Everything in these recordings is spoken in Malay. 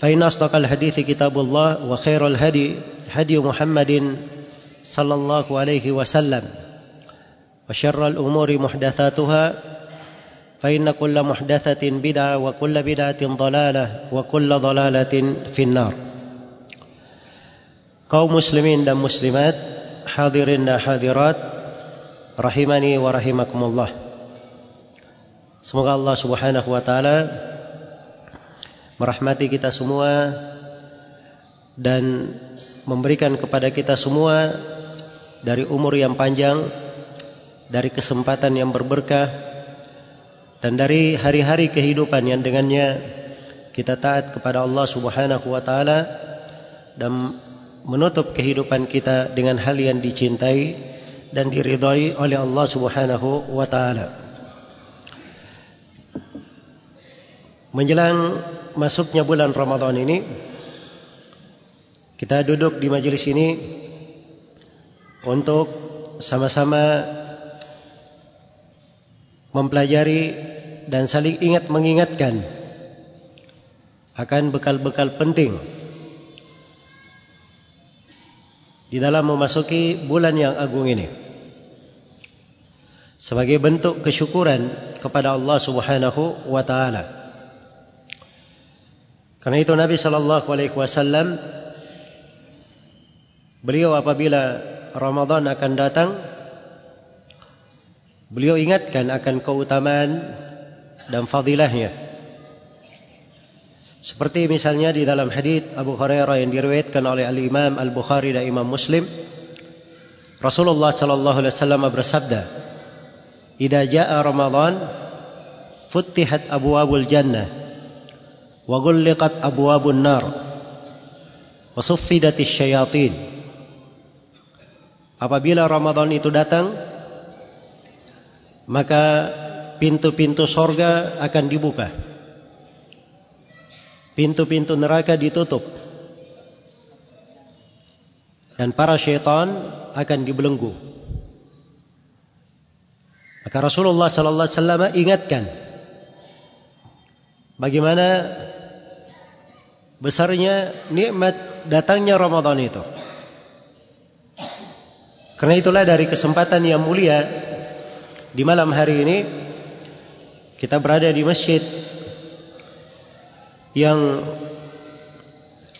فإن أصدق الحديث كتاب الله وخير الهدي هدي محمد صلى الله عليه وسلم وشر الأمور محدثاتها فإن كل محدثة بدعة وكل بدعة ضلالة وكل ضلالة في النار. muslimin dan muslimat hadirin dan hadirat rahimani wa rahimakumullah. Semoga Allah Subhanahu wa taala merahmati kita semua dan memberikan kepada kita semua dari umur yang panjang dari kesempatan yang berberkah dan dari hari-hari kehidupan yang dengannya kita taat kepada Allah Subhanahu wa taala dan menutup kehidupan kita dengan hal yang dicintai dan diridhai oleh Allah Subhanahu wa taala. Menjelang masuknya bulan Ramadan ini kita duduk di majelis ini untuk sama-sama mempelajari dan saling ingat mengingatkan akan bekal-bekal penting di dalam memasuki bulan yang agung ini sebagai bentuk kesyukuran kepada Allah Subhanahu wa taala. Karena itu Nabi sallallahu alaihi wasallam beliau apabila Ramadan akan datang beliau ingatkan akan keutamaan dan fadilahnya. Seperti misalnya di dalam hadis Abu Hurairah yang diriwayatkan oleh Al Imam Al Bukhari dan Imam Muslim, Rasulullah sallallahu alaihi wasallam bersabda, "Idza jaa Ramadan, futtihat abwabul jannah abwabun nar wa suffidatis syayatin." Apabila Ramadan itu datang, maka pintu-pintu sorga akan dibuka pintu-pintu neraka ditutup dan para syaitan akan dibelenggu. Maka Rasulullah sallallahu alaihi wasallam ingatkan bagaimana besarnya nikmat datangnya Ramadan itu. Karena itulah dari kesempatan yang mulia di malam hari ini kita berada di masjid yang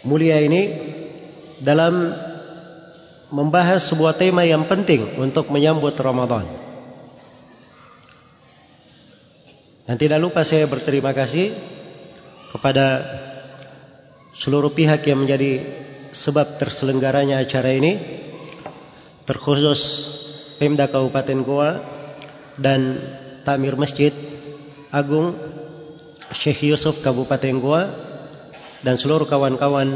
mulia ini dalam membahas sebuah tema yang penting untuk menyambut Ramadan. Dan tidak lupa saya berterima kasih kepada seluruh pihak yang menjadi sebab terselenggaranya acara ini terkhusus Pemda Kabupaten Goa dan Tamir Masjid Agung Syekh Yusuf Kabupaten Goa dan seluruh kawan-kawan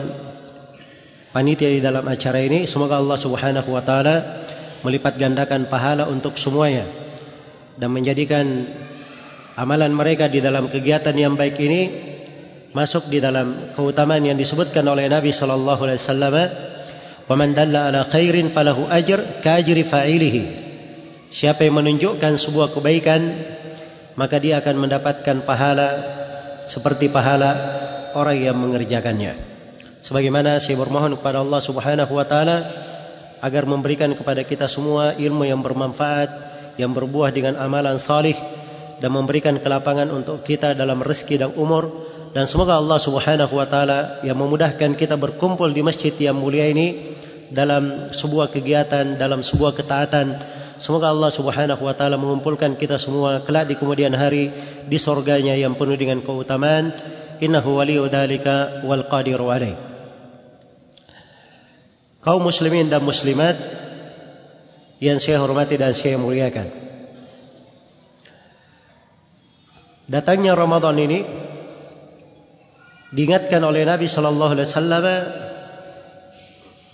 panitia di dalam acara ini semoga Allah Subhanahu wa taala melipat gandakan pahala untuk semuanya dan menjadikan amalan mereka di dalam kegiatan yang baik ini masuk di dalam keutamaan yang disebutkan oleh Nabi sallallahu alaihi wasallam wa man dalla ala khairin falahu ajr ka ajri fa'ilihi. Siapa yang menunjukkan sebuah kebaikan maka dia akan mendapatkan pahala seperti pahala orang yang mengerjakannya. Sebagaimana saya bermohon kepada Allah Subhanahu wa taala agar memberikan kepada kita semua ilmu yang bermanfaat yang berbuah dengan amalan salih dan memberikan kelapangan untuk kita dalam rezeki dan umur dan semoga Allah Subhanahu wa taala yang memudahkan kita berkumpul di masjid yang mulia ini dalam sebuah kegiatan dalam sebuah ketaatan Semoga Allah Subhanahu wa taala mengumpulkan kita semua kelak di kemudian hari di surganya yang penuh dengan keutamaan. Innahu waliyyu dzalika wal qadiru alaih. Kaum muslimin dan muslimat yang saya hormati dan saya muliakan. Datangnya Ramadan ini diingatkan oleh Nabi sallallahu alaihi wasallam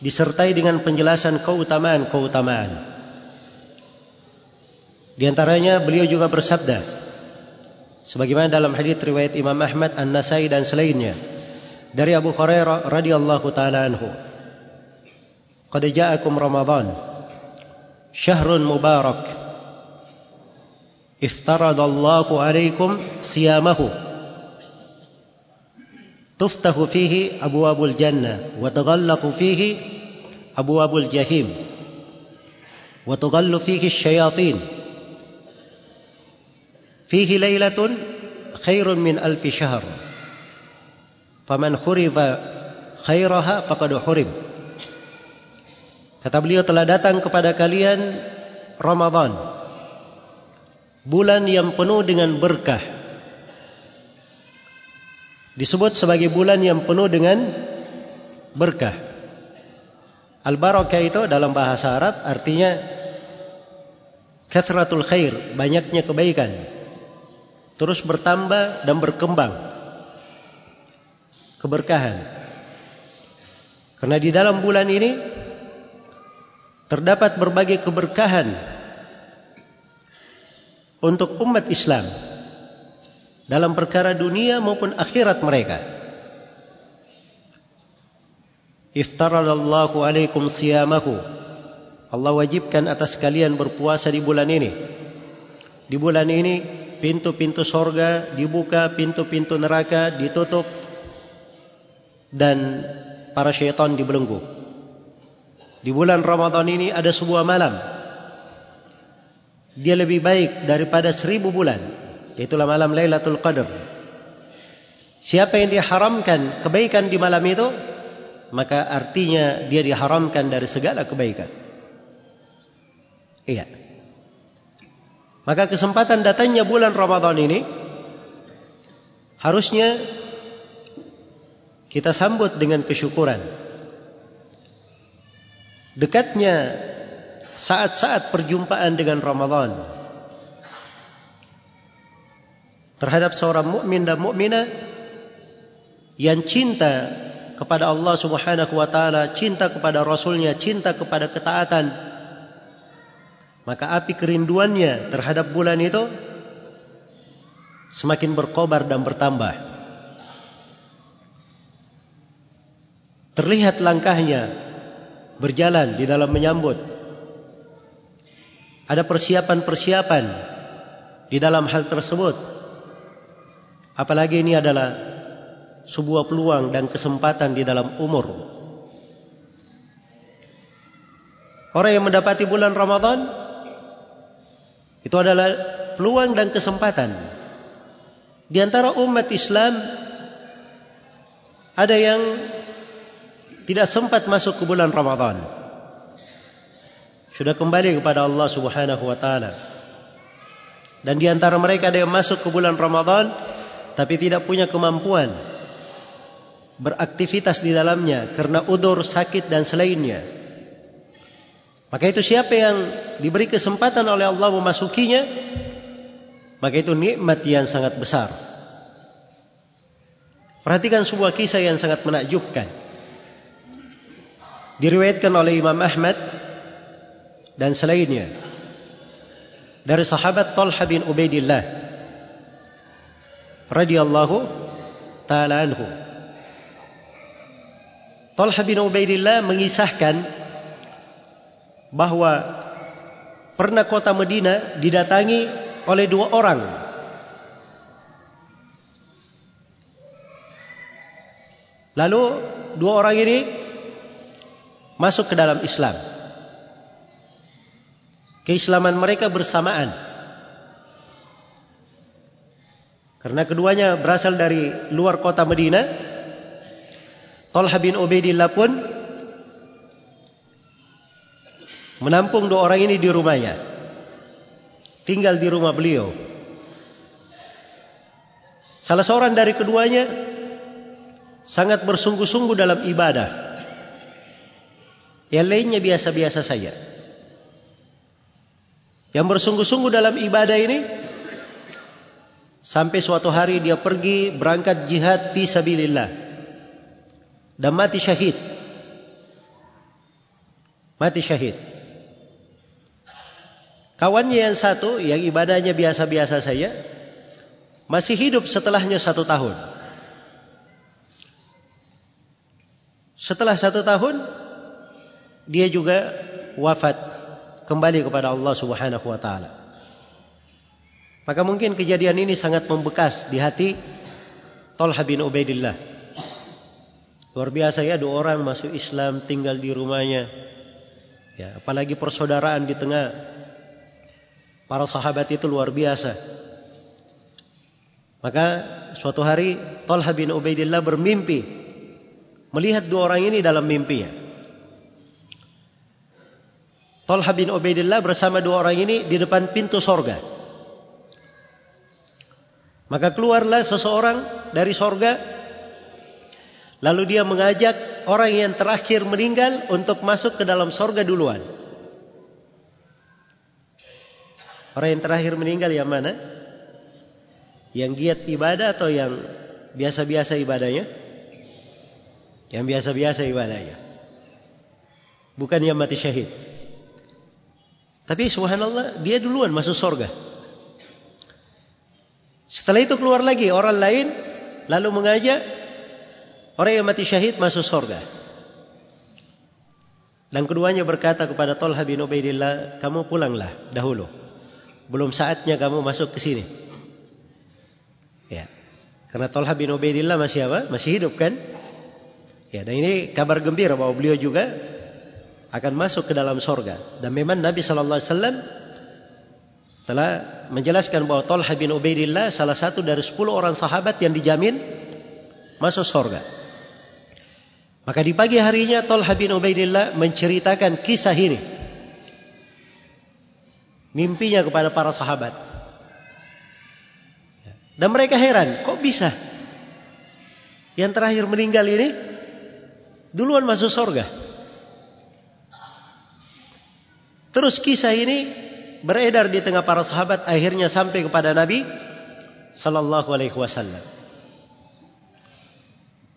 disertai dengan penjelasan keutamaan-keutamaan. Di antaranya beliau juga bersabda sebagaimana dalam hadis riwayat Imam Ahmad, An-Nasai dan selainnya dari Abu Hurairah radhiyallahu taala anhu. Qad ja'akum Ramadan syahrun mubarak iftarada Allahu alaikum siyamahu tuftahu fihi abwabul jannah wa taghallaqu fihi abwabul jahim wa tughallu fihi asyayatin fihi lailatun khairun min alfi syahr. Faman khuriba khairaha faqad hurib. Kata beliau telah datang kepada kalian Ramadan bulan yang penuh dengan berkah disebut sebagai bulan yang penuh dengan berkah. Al-barakah itu dalam bahasa Arab artinya kathratul khair banyaknya kebaikan. Terus bertambah dan berkembang. Keberkahan. Karena di dalam bulan ini terdapat berbagai keberkahan untuk umat Islam dalam perkara dunia maupun akhirat mereka iftaradallahu alaikum siyamahu Allah wajibkan atas kalian berpuasa di bulan ini di bulan ini pintu-pintu sorga dibuka, pintu-pintu neraka ditutup dan para syaitan dibelenggu. Di bulan Ramadan ini ada sebuah malam. Dia lebih baik daripada seribu bulan. Itulah malam Lailatul Qadar. Siapa yang diharamkan kebaikan di malam itu, maka artinya dia diharamkan dari segala kebaikan. Iya. Maka kesempatan datangnya bulan Ramadan ini harusnya kita sambut dengan kesyukuran. Dekatnya saat-saat perjumpaan dengan Ramadan terhadap seorang mukmin dan mukminah yang cinta kepada Allah Subhanahu wa taala, cinta kepada rasulnya, cinta kepada ketaatan maka api kerinduannya terhadap bulan itu semakin berkobar dan bertambah. Terlihat langkahnya berjalan di dalam menyambut. Ada persiapan-persiapan di dalam hal tersebut. Apalagi ini adalah sebuah peluang dan kesempatan di dalam umur. Orang yang mendapati bulan Ramadan itu adalah peluang dan kesempatan. Di antara umat Islam ada yang tidak sempat masuk ke bulan Ramadan. Sudah kembali kepada Allah Subhanahu wa taala. Dan di antara mereka ada yang masuk ke bulan Ramadan tapi tidak punya kemampuan beraktivitas di dalamnya karena udur, sakit dan selainnya. Maka itu siapa yang diberi kesempatan oleh Allah memasukinya, maka itu nikmat yang sangat besar. Perhatikan sebuah kisah yang sangat menakjubkan. Diriwayatkan oleh Imam Ahmad dan selainnya dari sahabat Talha bin Ubaidillah radhiyallahu taala anhu. Talha bin Ubaidillah mengisahkan bahawa pernah kota Medina didatangi oleh dua orang. Lalu dua orang ini masuk ke dalam Islam. Keislaman mereka bersamaan. Karena keduanya berasal dari luar kota Medina. Talha bin Ubaidillah pun menampung dua orang ini di rumahnya. Tinggal di rumah beliau. Salah seorang dari keduanya sangat bersungguh-sungguh dalam ibadah. Yang lainnya biasa-biasa saja. Yang bersungguh-sungguh dalam ibadah ini sampai suatu hari dia pergi berangkat jihad fi sabilillah dan mati syahid. Mati syahid. Kawannya yang satu yang ibadahnya biasa-biasa saja masih hidup setelahnya satu tahun. Setelah satu tahun dia juga wafat kembali kepada Allah Subhanahu wa taala. Maka mungkin kejadian ini sangat membekas di hati Talha bin Ubaidillah. Luar biasa ya dua orang masuk Islam tinggal di rumahnya. Ya, apalagi persaudaraan di tengah Para sahabat itu luar biasa. Maka suatu hari Talha bin Ubaidillah bermimpi melihat dua orang ini dalam mimpinya. Talha bin Ubaidillah bersama dua orang ini di depan pintu sorga. Maka keluarlah seseorang dari sorga. Lalu dia mengajak orang yang terakhir meninggal untuk masuk ke dalam sorga duluan. Orang yang terakhir meninggal yang mana? Yang giat ibadah atau yang biasa-biasa ibadahnya? Yang biasa-biasa ibadahnya. Bukan yang mati syahid. Tapi subhanallah dia duluan masuk surga. Setelah itu keluar lagi orang lain lalu mengajak orang yang mati syahid masuk surga. Dan keduanya berkata kepada Talha bin Ubaidillah, kamu pulanglah dahulu belum saatnya kamu masuk ke sini. Ya. Karena Talha bin Ubaidillah masih apa? Masih hidup kan? Ya, dan ini kabar gembira bahwa beliau juga akan masuk ke dalam sorga. Dan memang Nabi sallallahu alaihi wasallam telah menjelaskan bahwa Talha bin Ubaidillah salah satu dari sepuluh orang sahabat yang dijamin masuk sorga. Maka di pagi harinya Talha bin Ubaidillah menceritakan kisah ini mimpinya kepada para sahabat. Dan mereka heran, kok bisa? Yang terakhir meninggal ini duluan masuk surga. Terus kisah ini beredar di tengah para sahabat akhirnya sampai kepada Nabi sallallahu alaihi wasallam.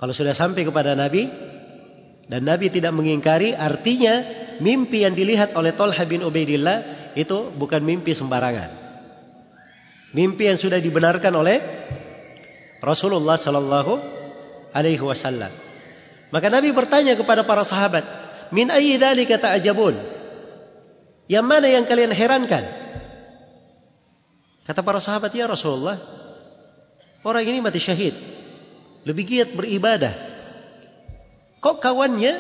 Kalau sudah sampai kepada Nabi dan Nabi tidak mengingkari artinya mimpi yang dilihat oleh Talha bin Ubaidillah itu bukan mimpi sembarangan. Mimpi yang sudah dibenarkan oleh Rasulullah sallallahu alaihi wasallam. Maka Nabi bertanya kepada para sahabat, "Min ayyi dzalika ta'jabun?" Yang mana yang kalian herankan? Kata para sahabat, "Ya Rasulullah, orang ini mati syahid. Lebih giat beribadah. Kok kawannya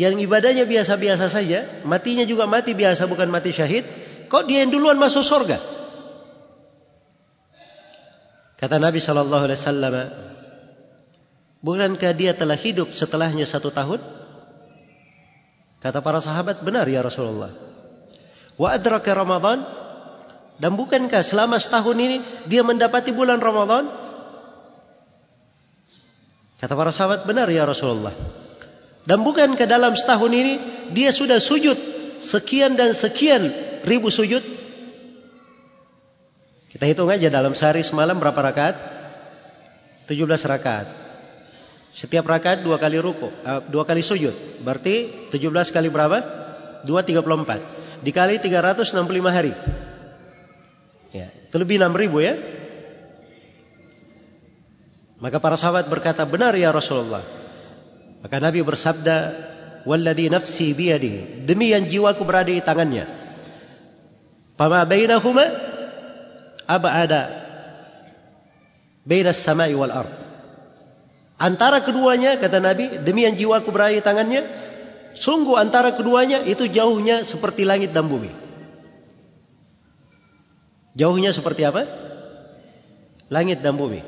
yang ibadahnya biasa-biasa saja, matinya juga mati biasa bukan mati syahid, kok dia yang duluan masuk surga? Kata Nabi sallallahu alaihi wasallam, bukankah dia telah hidup setelahnya satu tahun? Kata para sahabat, benar ya Rasulullah. Wa adraka Ramadan dan bukankah selama setahun ini dia mendapati bulan Ramadan? Kata para sahabat, benar ya Rasulullah. Dan bukan ke dalam setahun ini dia sudah sujud sekian dan sekian ribu sujud. Kita hitung aja dalam sehari semalam berapa rakaat? 17 rakaat. Setiap rakaat dua kali ruku, uh, dua kali sujud. Berarti 17 kali berapa? 234. Dikali 365 hari. Ya, itu lebih 6 ribu ya. Maka para sahabat berkata, benar ya Rasulullah. Maka Nabi bersabda, "Walladhi nafsi biyadi." Demi yang jiwaku berada di tangannya. Fama bainahuma ab'ada baina as-sama'i wal ard. Antara keduanya kata Nabi, demi yang jiwaku berada di tangannya, sungguh antara keduanya itu jauhnya seperti langit dan bumi. Jauhnya seperti apa? Langit dan bumi.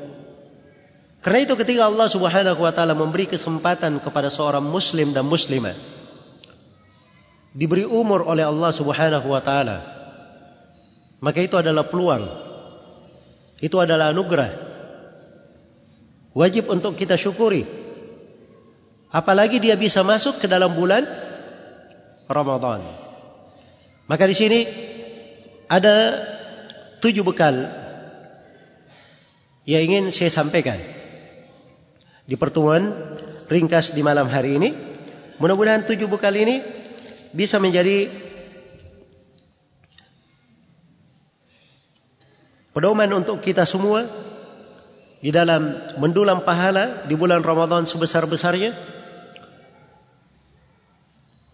Karena itu ketika Allah Subhanahu wa taala memberi kesempatan kepada seorang muslim dan muslimah diberi umur oleh Allah Subhanahu wa taala maka itu adalah peluang itu adalah anugerah wajib untuk kita syukuri. Apalagi dia bisa masuk ke dalam bulan Ramadan. Maka di sini ada tujuh bekal yang ingin saya sampaikan. Di pertemuan ringkas di malam hari ini mudah-mudahan tujuh bekal ini bisa menjadi pedoman untuk kita semua di dalam mendulang pahala di bulan Ramadan sebesar-besarnya.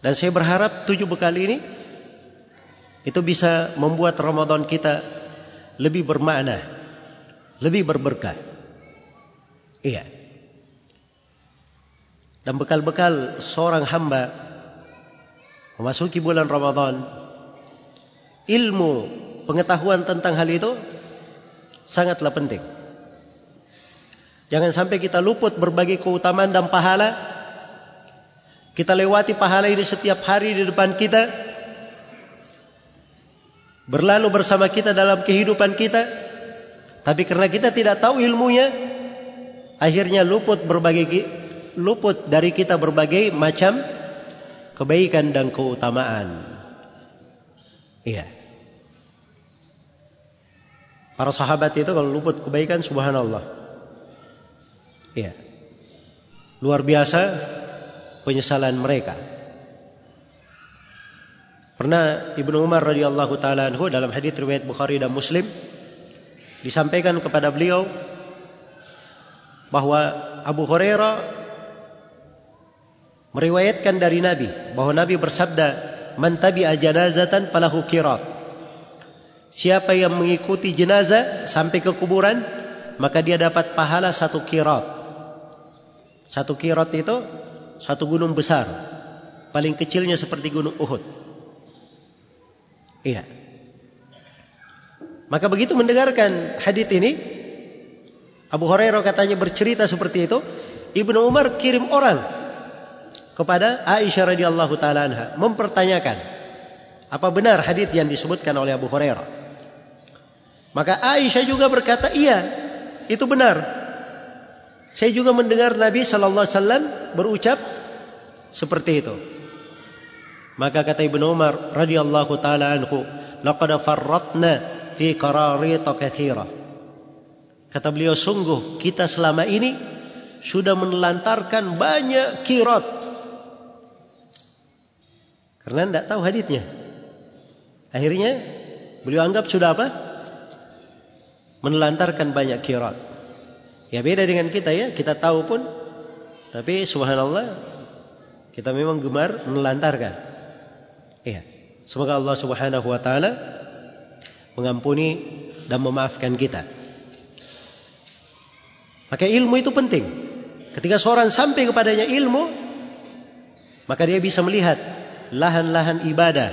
Dan saya berharap tujuh bekal ini itu bisa membuat Ramadan kita lebih bermakna, lebih berberkah. Iya. Dan bekal-bekal seorang hamba memasuki bulan Ramadan ilmu pengetahuan tentang hal itu sangatlah penting jangan sampai kita luput berbagai keutamaan dan pahala kita lewati pahala ini setiap hari di depan kita berlalu bersama kita dalam kehidupan kita tapi karena kita tidak tahu ilmunya akhirnya luput berbagai luput dari kita berbagai macam kebaikan dan keutamaan. Iya. Para sahabat itu kalau luput kebaikan subhanallah. Iya. Luar biasa penyesalan mereka. Pernah Ibnu Umar radhiyallahu taala anhu dalam hadis riwayat Bukhari dan Muslim disampaikan kepada beliau bahwa Abu Hurairah meriwayatkan dari Nabi bahawa Nabi bersabda man tabi'a janazatan falahu qirat siapa yang mengikuti jenazah sampai ke kuburan maka dia dapat pahala satu qirat satu qirat itu satu gunung besar paling kecilnya seperti gunung Uhud iya maka begitu mendengarkan hadis ini Abu Hurairah katanya bercerita seperti itu Ibnu Umar kirim orang kepada Aisyah radhiyallahu taala anha mempertanyakan apa benar hadis yang disebutkan oleh Abu Hurairah. Maka Aisyah juga berkata, "Iya, itu benar." Saya juga mendengar Nabi sallallahu alaihi wasallam berucap seperti itu. Maka kata Ibnu Umar radhiyallahu taala anhu, "Laqad farratna fi qararit katsira." Kata beliau, sungguh kita selama ini sudah menelantarkan banyak kirat Karena tidak tahu hadisnya. Akhirnya beliau anggap sudah apa? Menelantarkan banyak kirat. Ya beda dengan kita ya. Kita tahu pun. Tapi subhanallah. Kita memang gemar menelantarkan. Iya. Semoga Allah subhanahu wa ta'ala. Mengampuni dan memaafkan kita. Maka ilmu itu penting. Ketika seorang sampai kepadanya ilmu. Maka dia bisa melihat lahan-lahan ibadah,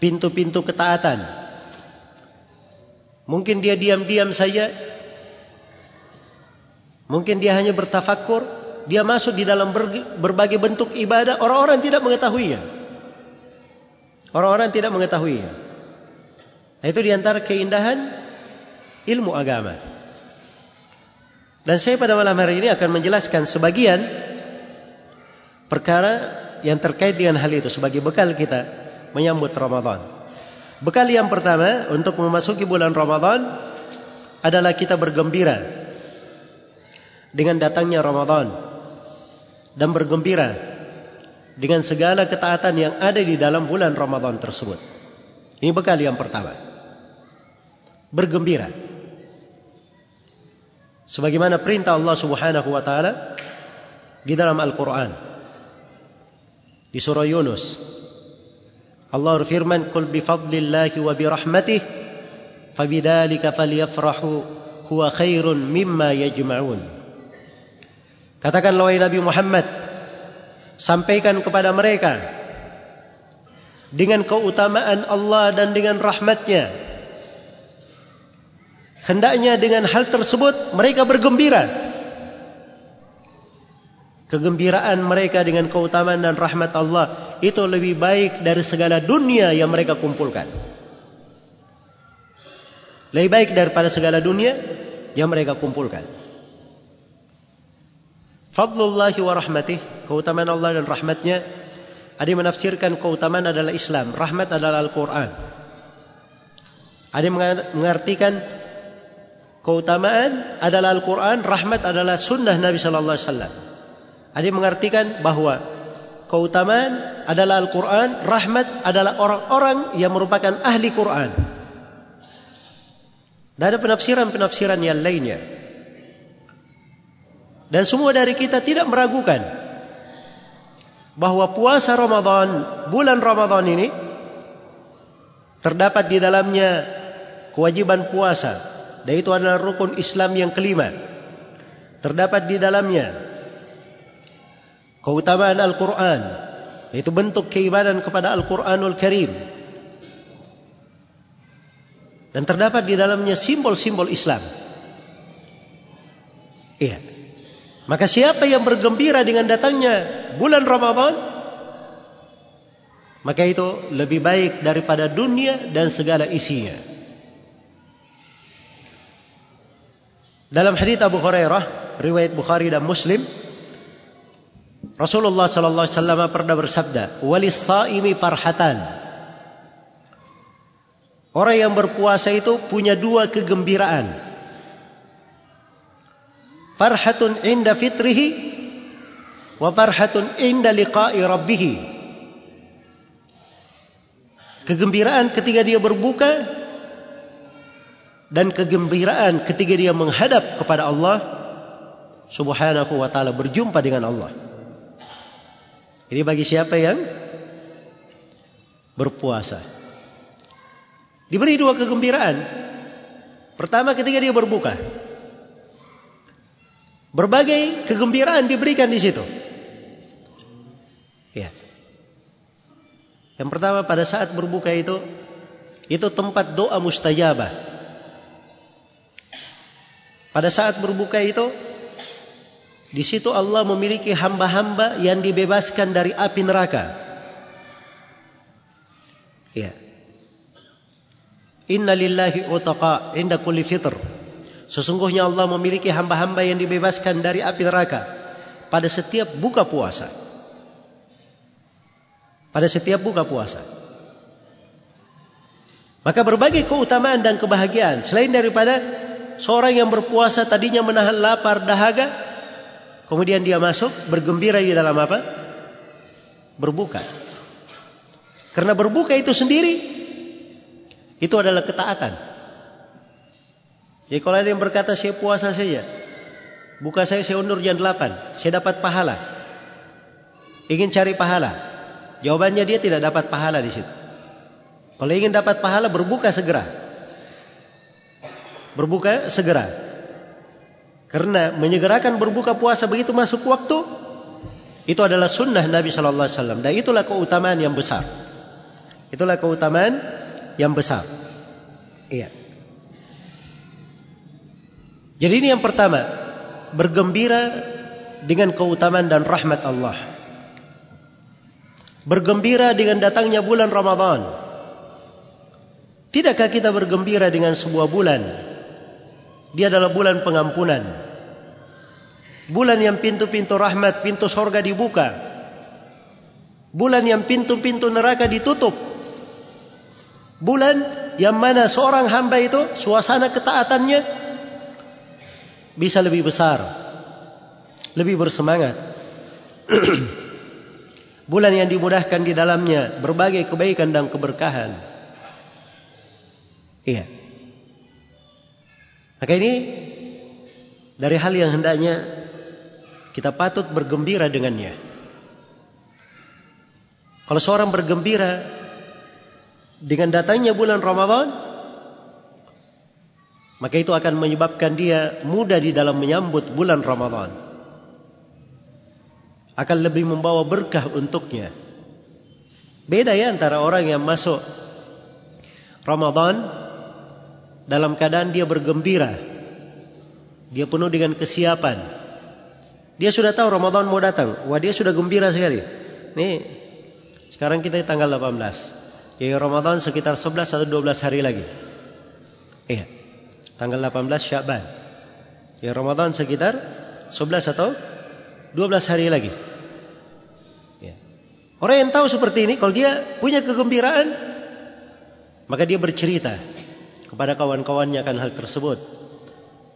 pintu-pintu ketaatan. Mungkin dia diam-diam saja. Mungkin dia hanya bertafakur. Dia masuk di dalam berbagai bentuk ibadah. Orang-orang tidak mengetahuinya. Orang-orang tidak mengetahuinya. Itu diantara keindahan ilmu agama. Dan saya pada malam hari ini akan menjelaskan sebagian perkara yang terkait dengan hal itu sebagai bekal kita menyambut Ramadan. Bekal yang pertama untuk memasuki bulan Ramadan adalah kita bergembira dengan datangnya Ramadan dan bergembira dengan segala ketaatan yang ada di dalam bulan Ramadan tersebut. Ini bekal yang pertama. Bergembira. Sebagaimana perintah Allah Subhanahu wa taala di dalam Al-Qur'an di surah Yunus Allah berfirman, "Qul bi fadlillahi wa bi rahmatih, fabidzalika falyafrahu huwa khairun mimma yajma'un." Katakanlah wahai Nabi Muhammad, sampaikan kepada mereka dengan keutamaan Allah dan dengan rahmatnya. Hendaknya dengan hal tersebut mereka bergembira. Kegembiraan mereka dengan keutamaan dan rahmat Allah itu lebih baik dari segala dunia yang mereka kumpulkan. Lebih baik daripada segala dunia yang mereka kumpulkan. Fadlullahi wa rahmatih, keutamaan Allah dan rahmatnya. Ada yang menafsirkan keutamaan adalah Islam, rahmat adalah Al-Quran. Ada yang mengartikan keutamaan adalah Al-Quran, rahmat adalah sunnah Nabi Sallallahu Alaihi Wasallam. Ada yang mengartikan bahawa keutamaan adalah Al-Quran, rahmat adalah orang-orang yang merupakan ahli Quran. Dan ada penafsiran-penafsiran yang lainnya. Dan semua dari kita tidak meragukan bahawa puasa Ramadan, bulan Ramadan ini terdapat di dalamnya kewajiban puasa. Dan itu adalah rukun Islam yang kelima. Terdapat di dalamnya keutamaan Al-Quran itu bentuk keibadan kepada Al-Quranul Karim dan terdapat di dalamnya simbol-simbol Islam iya maka siapa yang bergembira dengan datangnya bulan Ramadan maka itu lebih baik daripada dunia dan segala isinya dalam hadis Abu Hurairah riwayat Bukhari dan Muslim Rasulullah sallallahu alaihi wasallam pernah bersabda, "Walis saimi farhatan." Orang yang berpuasa itu punya dua kegembiraan. Farhatun inda fitrihi wa farhatun inda liqa'i rabbih. Kegembiraan ketika dia berbuka dan kegembiraan ketika dia menghadap kepada Allah Subhanahu wa taala berjumpa dengan Allah. Ini bagi siapa yang berpuasa. Diberi dua kegembiraan. Pertama ketika dia berbuka. Berbagai kegembiraan diberikan di situ. Ya. Yang pertama pada saat berbuka itu itu tempat doa mustajabah. Pada saat berbuka itu di situ Allah memiliki hamba-hamba yang dibebaskan dari api neraka. Ya. Inna lillahi utaqa inda kulli fitr. Sesungguhnya Allah memiliki hamba-hamba yang dibebaskan dari api neraka pada setiap buka puasa. Pada setiap buka puasa. Maka berbagai keutamaan dan kebahagiaan selain daripada seorang yang berpuasa tadinya menahan lapar dahaga Kemudian dia masuk bergembira di dalam apa? Berbuka. Karena berbuka itu sendiri itu adalah ketaatan. Jadi kalau ada yang berkata saya puasa saja, buka saya saya undur jam 8, saya dapat pahala. Ingin cari pahala. Jawabannya dia tidak dapat pahala di situ. Kalau ingin dapat pahala berbuka segera. Berbuka segera. Karena menyegerakan berbuka puasa begitu masuk waktu itu adalah sunnah Nabi sallallahu alaihi wasallam dan itulah keutamaan yang besar. Itulah keutamaan yang besar. Iya. Jadi ini yang pertama, bergembira dengan keutamaan dan rahmat Allah. Bergembira dengan datangnya bulan Ramadan. Tidakkah kita bergembira dengan sebuah bulan dia adalah bulan pengampunan. Bulan yang pintu-pintu rahmat, pintu sorga dibuka. Bulan yang pintu-pintu neraka ditutup. Bulan yang mana seorang hamba itu suasana ketaatannya bisa lebih besar. Lebih bersemangat. bulan yang dimudahkan di dalamnya berbagai kebaikan dan keberkahan. Iya. Maka ini dari hal yang hendaknya kita patut bergembira dengannya. Kalau seorang bergembira dengan datangnya bulan Ramadan maka itu akan menyebabkan dia mudah di dalam menyambut bulan Ramadan. Akan lebih membawa berkah untuknya. Beda ya antara orang yang masuk Ramadan dalam keadaan dia bergembira. Dia penuh dengan kesiapan. Dia sudah tahu Ramadan mau datang. Wah dia sudah gembira sekali. Nih sekarang kita tanggal 18 jadi Ramadan sekitar 11 atau 12 hari lagi. Iya. Tanggal 18 Syaban. Jadi Ramadan sekitar 11 atau 12 hari lagi. Ya. Orang yang tahu seperti ini, kalau dia punya kegembiraan, maka dia bercerita kepada kawan-kawannya akan hal tersebut.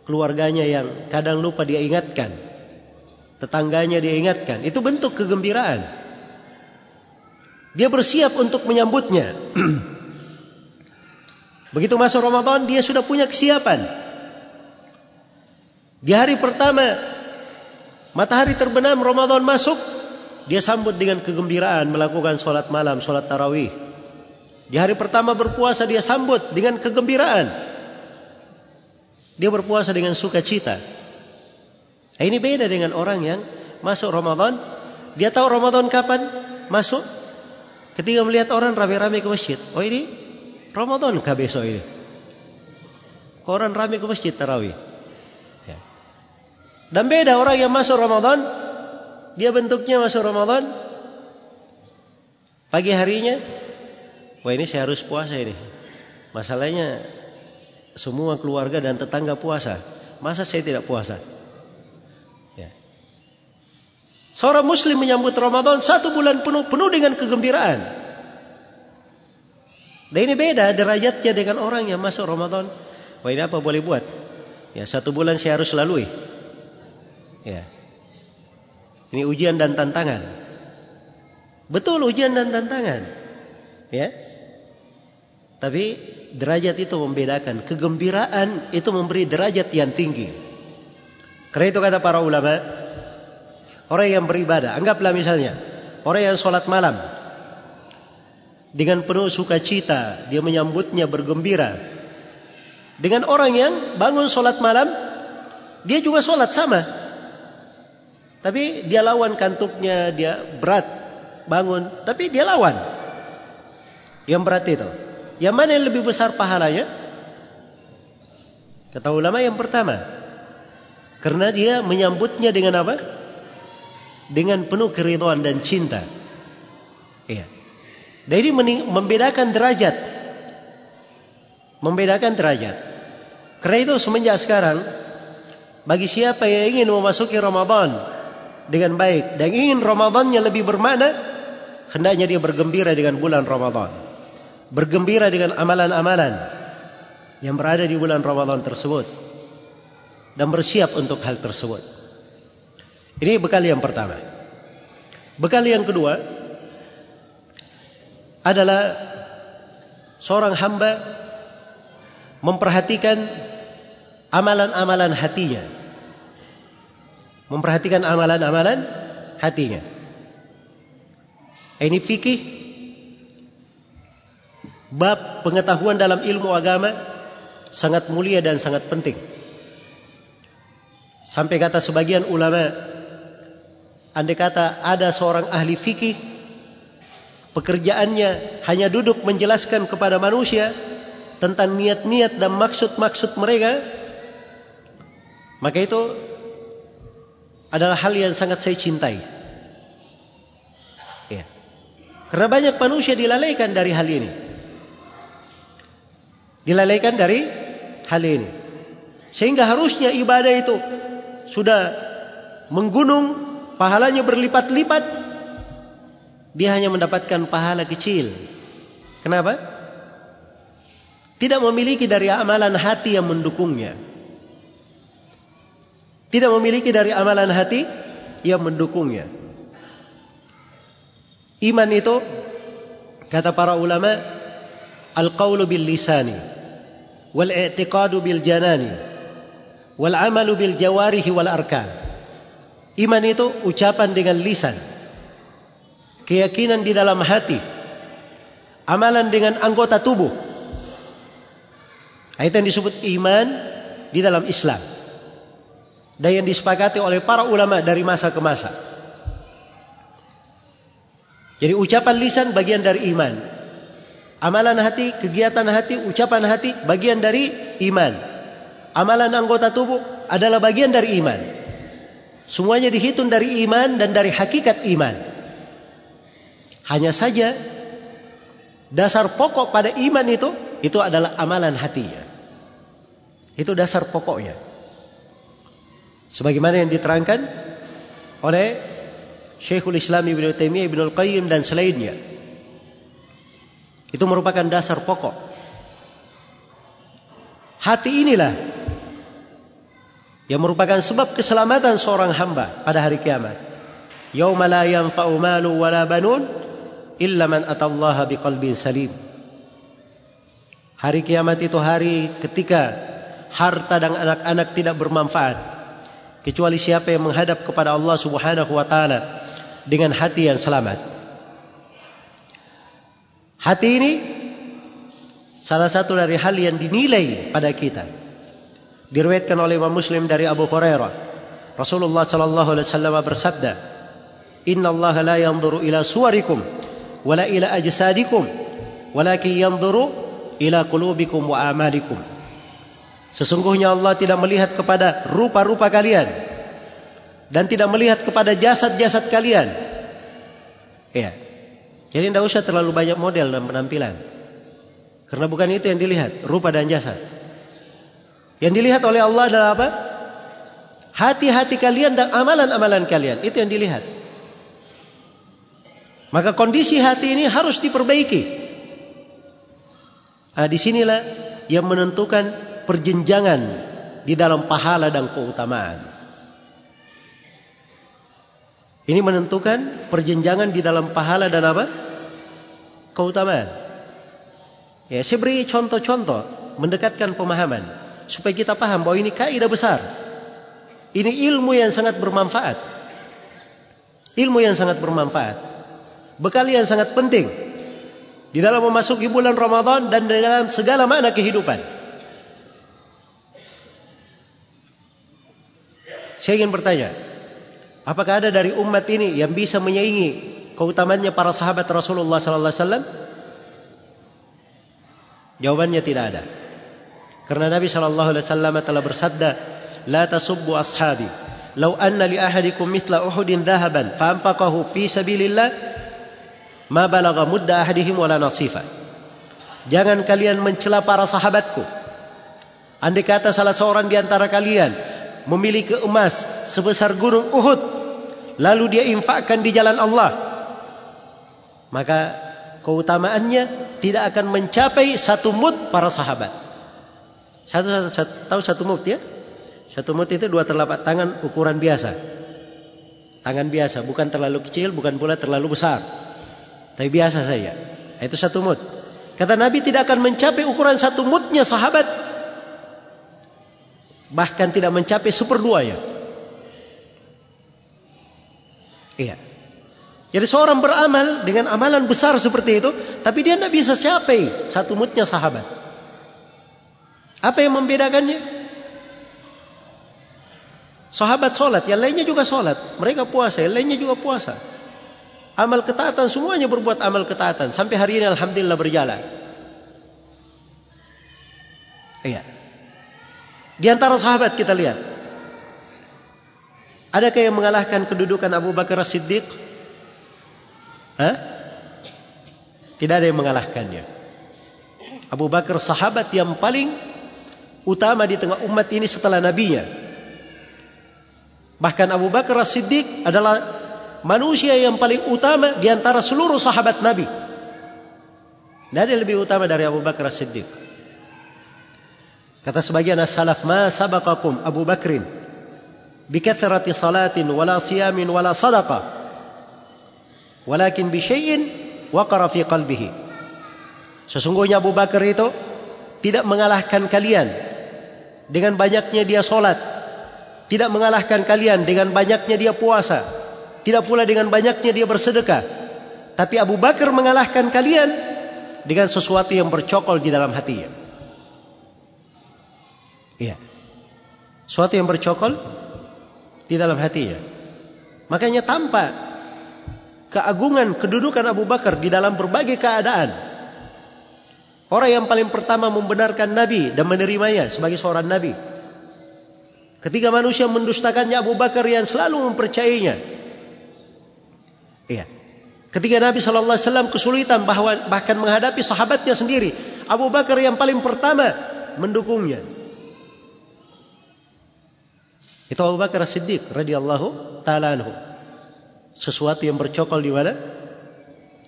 Keluarganya yang kadang lupa dia ingatkan. Tetangganya dia ingatkan. Itu bentuk kegembiraan. Dia bersiap untuk menyambutnya. Begitu masuk Ramadan, dia sudah punya kesiapan. Di hari pertama, matahari terbenam, Ramadan masuk, dia sambut dengan kegembiraan melakukan solat malam, solat tarawih. Di hari pertama berpuasa, dia sambut dengan kegembiraan. Dia berpuasa dengan sukacita. Ini beda dengan orang yang masuk Ramadan. Dia tahu Ramadan kapan masuk, Ketika melihat orang ramai-ramai ke masjid, oh ini Ramadan kah besok ini? Orang ramai ke masjid tarawih. Ya. Dan beda orang yang masuk Ramadan, dia bentuknya masuk Ramadan, pagi harinya, wah ini saya harus puasa ini. Masalahnya semua keluarga dan tetangga puasa, masa saya tidak puasa? Seorang muslim menyambut Ramadan satu bulan penuh penuh dengan kegembiraan. Dan ini beda derajatnya dengan orang yang masuk Ramadan. Wah ini apa boleh buat? Ya satu bulan saya harus lalui. Ya. Ini ujian dan tantangan. Betul ujian dan tantangan. Ya. Tapi derajat itu membedakan. Kegembiraan itu memberi derajat yang tinggi. Karena itu kata para ulama, Orang yang beribadah, anggaplah misalnya orang yang sholat malam dengan penuh sukacita dia menyambutnya bergembira. Dengan orang yang bangun sholat malam dia juga sholat sama, tapi dia lawan kantuknya dia berat bangun, tapi dia lawan. Yang berat itu, yang mana yang lebih besar pahalanya? Kata ulama yang pertama, karena dia menyambutnya dengan apa? dengan penuh keridhaan dan cinta. Ini membedakan derajat. Membedakan derajat. Karena itu semenjak sekarang bagi siapa yang ingin memasuki Ramadan dengan baik dan ingin Ramadannya lebih bermakna, hendaknya dia bergembira dengan bulan Ramadan. Bergembira dengan amalan-amalan yang berada di bulan Ramadan tersebut dan bersiap untuk hal tersebut. Ini bekal yang pertama. Bekal yang kedua adalah seorang hamba memperhatikan amalan-amalan hatinya. Memperhatikan amalan-amalan hatinya. Ini fikih bab pengetahuan dalam ilmu agama sangat mulia dan sangat penting. Sampai kata sebagian ulama Andai kata ada seorang ahli fikih pekerjaannya hanya duduk menjelaskan kepada manusia tentang niat-niat dan maksud-maksud mereka maka itu adalah hal yang sangat saya cintai. Ya. Karena banyak manusia dilalaikan dari hal ini. Dilalaikan dari hal ini. Sehingga harusnya ibadah itu sudah menggunung pahalanya berlipat-lipat dia hanya mendapatkan pahala kecil. Kenapa? Tidak memiliki dari amalan hati yang mendukungnya. Tidak memiliki dari amalan hati yang mendukungnya. Iman itu kata para ulama al-qawlu bil lisani wal i'tiqadu bil janani wal amalu bil jawarihi wal arkan Iman itu ucapan dengan lisan. Keyakinan di dalam hati. Amalan dengan anggota tubuh. Itu yang disebut iman di dalam Islam. Dan yang disepakati oleh para ulama dari masa ke masa. Jadi ucapan lisan bagian dari iman. Amalan hati, kegiatan hati, ucapan hati bagian dari iman. Amalan anggota tubuh adalah bagian dari iman. Semuanya dihitung dari iman dan dari hakikat iman. Hanya saja dasar pokok pada iman itu itu adalah amalan hatinya. Itu dasar pokoknya. Sebagaimana yang diterangkan oleh Syekhul Islam Ibn Taimiyah Ibn Al-Qayyim dan selainnya. Itu merupakan dasar pokok. Hati inilah yang merupakan sebab keselamatan seorang hamba pada hari kiamat. Yauma la yanfa'u malu wala banun illa man atallaha biqalbin salim. Hari kiamat itu hari ketika harta dan anak-anak tidak bermanfaat kecuali siapa yang menghadap kepada Allah Subhanahu wa taala dengan hati yang selamat. Hati ini salah satu dari hal yang dinilai pada kita. Diriwayatkan oleh Imam Muslim dari Abu Hurairah. Rasulullah sallallahu alaihi wasallam bersabda, "Inna Allah la yanzuru ila suwarikum ila ajsadikum, walakin yanzuru ila qulubikum wa amalikum." Sesungguhnya Allah tidak melihat kepada rupa-rupa kalian, dan tidak melihat kepada jasad-jasad kalian. Ya. Jadi tidak usah terlalu banyak model dan penampilan. Karena bukan itu yang dilihat, rupa dan jasad. Yang dilihat oleh Allah adalah apa? Hati-hati kalian dan amalan-amalan kalian. Itu yang dilihat. Maka kondisi hati ini harus diperbaiki. Nah, di sinilah yang menentukan perjenjangan di dalam pahala dan keutamaan. Ini menentukan perjenjangan di dalam pahala dan apa? Keutamaan. Ya, saya beri contoh-contoh mendekatkan pemahaman supaya kita paham bahwa ini kaidah besar. Ini ilmu yang sangat bermanfaat. Ilmu yang sangat bermanfaat. Bekal yang sangat penting di dalam memasuki bulan Ramadan dan dalam segala makna kehidupan. Saya ingin bertanya, Apakah ada dari umat ini yang bisa menyaingi keutamannya para sahabat Rasulullah sallallahu alaihi wasallam? Jawabannya tidak ada. Karena Nabi sallallahu alaihi wasallam telah bersabda, "La tasubbu ashabi. Law anna li ahadikum mithla Uhudin dhahaban fa anfaqahu fi sabilillah, ma balagha mudda ahadihim wala nasifa." Jangan kalian mencela para sahabatku. Andai kata salah seorang di antara kalian memiliki emas sebesar gunung Uhud lalu dia infakkan di jalan Allah maka keutamaannya tidak akan mencapai satu mut para sahabat satu, satu, satu tahu satu mut ya satu mut itu dua telapak tangan ukuran biasa tangan biasa bukan terlalu kecil bukan pula terlalu besar tapi biasa saja itu satu mut kata Nabi tidak akan mencapai ukuran satu mutnya sahabat bahkan tidak mencapai seperdua ya. Iya. Jadi seorang beramal dengan amalan besar seperti itu, tapi dia tidak bisa capai satu mutnya sahabat. Apa yang membedakannya? Sahabat solat, yang lainnya juga solat. Mereka puasa, yang lainnya juga puasa. Amal ketaatan, semuanya berbuat amal ketaatan. Sampai hari ini Alhamdulillah berjalan. Iya. Di antara sahabat kita lihat. Adakah yang mengalahkan kedudukan Abu Bakar As-Siddiq? Hah? Tidak ada yang mengalahkannya. Abu Bakar sahabat yang paling utama di tengah umat ini setelah nabinya. Bahkan Abu Bakar As-Siddiq adalah manusia yang paling utama di antara seluruh sahabat Nabi. Tidak ada lebih utama dari Abu Bakar As-Siddiq. Kata sebagian as-salaf, "Ma sabaqakum Abu Bakrin bi kathrati salatin wala siyamin wala sadaqah, walakin bi syai'in waqara fi qalbihi." Sesungguhnya Abu Bakar itu tidak mengalahkan kalian dengan banyaknya dia solat, tidak mengalahkan kalian dengan banyaknya dia puasa, tidak pula dengan banyaknya dia bersedekah. Tapi Abu Bakar mengalahkan kalian dengan sesuatu yang bercokol di dalam hatinya. Iya. Sesuatu yang bercokol di dalam hatinya. Makanya tampak keagungan kedudukan Abu Bakar di dalam berbagai keadaan. Orang yang paling pertama membenarkan Nabi dan menerimanya sebagai seorang Nabi. Ketika manusia mendustakannya Abu Bakar yang selalu mempercayainya. Iya. Ketika Nabi sallallahu alaihi wasallam kesulitan bahwa bahkan menghadapi sahabatnya sendiri, Abu Bakar yang paling pertama mendukungnya. Itu Abu Bakar Siddiq radhiyallahu taala anhu. Sesuatu yang bercokol di mana?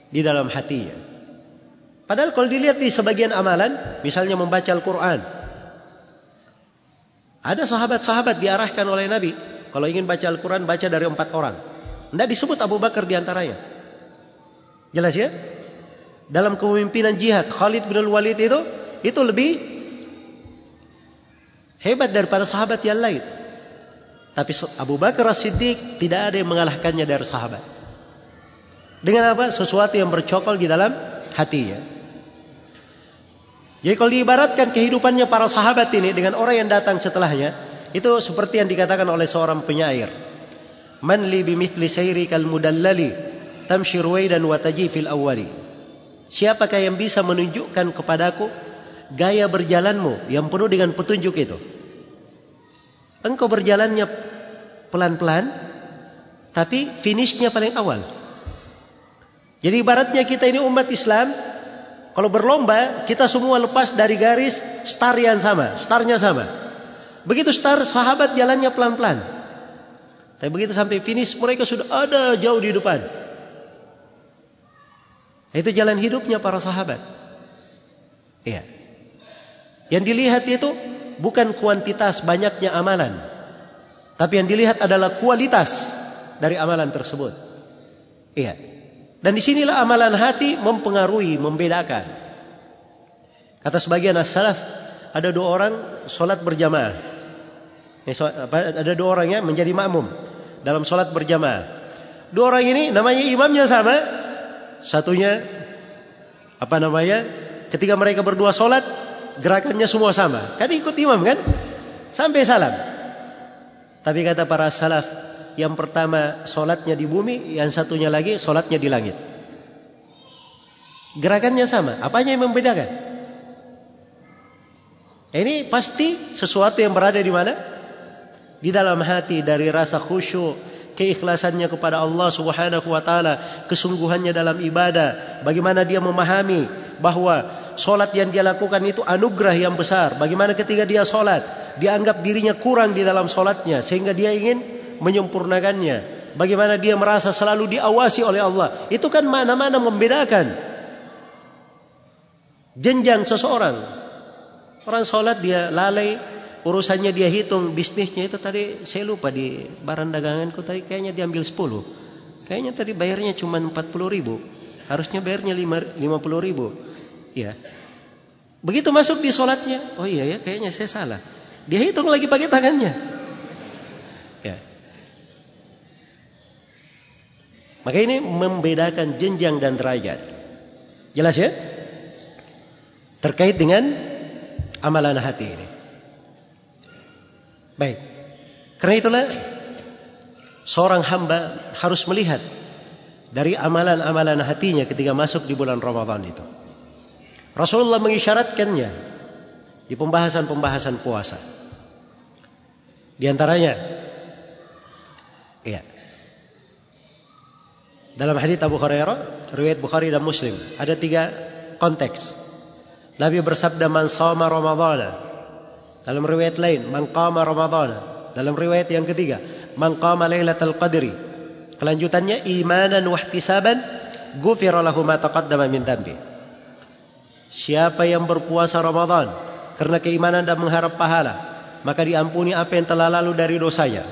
Di dalam hatinya. Padahal kalau dilihat di sebagian amalan, misalnya membaca Al-Quran. Ada sahabat-sahabat diarahkan oleh Nabi. Kalau ingin baca Al-Quran, baca dari empat orang. Tidak disebut Abu Bakar di antaranya. Jelas ya? Dalam kepemimpinan jihad, Khalid bin Walid itu, itu lebih hebat daripada sahabat yang lain. Tapi Abu Bakar As-Siddiq tidak ada yang mengalahkannya dari sahabat. Dengan apa? Sesuatu yang bercokol di dalam hatinya. Jadi kalau diibaratkan kehidupannya para sahabat ini dengan orang yang datang setelahnya, itu seperti yang dikatakan oleh seorang penyair. Man li bimithli sayri kal mudallali tamshi ruwaidan wa taji fil awwali. Siapakah yang bisa menunjukkan kepadaku gaya berjalanmu yang penuh dengan petunjuk itu? Engkau berjalannya pelan-pelan, tapi finishnya paling awal. Jadi ibaratnya kita ini umat Islam, kalau berlomba, kita semua lepas dari garis star yang sama, starnya sama. Begitu star, sahabat jalannya pelan-pelan. Tapi begitu sampai finish, mereka sudah ada jauh di depan. Itu jalan hidupnya para sahabat. Iya. Yang dilihat itu bukan kuantitas banyaknya amalan. Tapi yang dilihat adalah kualitas dari amalan tersebut. Iya. Dan disinilah amalan hati mempengaruhi, membedakan. Kata sebagian as-salaf, ada dua orang solat berjamaah. Ada dua orang ya menjadi makmum dalam solat berjamaah. Dua orang ini namanya imamnya sama. Satunya apa namanya? Ketika mereka berdua solat, gerakannya semua sama. Kan ikut imam kan? Sampai salam. Tapi kata para salaf, yang pertama solatnya di bumi, yang satunya lagi solatnya di langit. Gerakannya sama. Apanya yang membedakan? Ini pasti sesuatu yang berada di mana? Di dalam hati dari rasa khusyuk, keikhlasannya kepada Allah Subhanahu wa taala, kesungguhannya dalam ibadah, bagaimana dia memahami bahwa solat yang dia lakukan itu anugerah yang besar. Bagaimana ketika dia solat, dia anggap dirinya kurang di dalam solatnya sehingga dia ingin menyempurnakannya. Bagaimana dia merasa selalu diawasi oleh Allah. Itu kan mana-mana membedakan. Jenjang seseorang. Orang solat dia lalai. Urusannya dia hitung bisnisnya itu tadi. Saya lupa di barang daganganku tadi kayaknya diambil 10. Kayaknya tadi bayarnya cuma 40 ribu. Harusnya bayarnya 50 ribu. Ya. Begitu masuk di solatnya. Oh iya ya kayaknya saya salah. Dia hitung lagi pakai tangannya. Ya. Maka ini membedakan jenjang dan derajat. Jelas ya? Terkait dengan amalan hati ini. Baik. Karena itulah seorang hamba harus melihat dari amalan-amalan hatinya ketika masuk di bulan Ramadan itu. Rasulullah mengisyaratkannya di pembahasan-pembahasan puasa. Di antaranya iya. Dalam hadis Abu Hurairah, riwayat Bukhari dan Muslim, ada tiga konteks. Nabi bersabda man shoma Ramadan. Dalam riwayat lain, man qama Ramadan. Dalam riwayat yang ketiga, man qama Lailatul Qadri. Kelanjutannya imanan wa ihtisaban ghufira lahu ma taqaddama min dhanbi. Siapa yang berpuasa Ramadan karena keimanan dan mengharap pahala, maka diampuni apa yang telah lalu dari dosanya.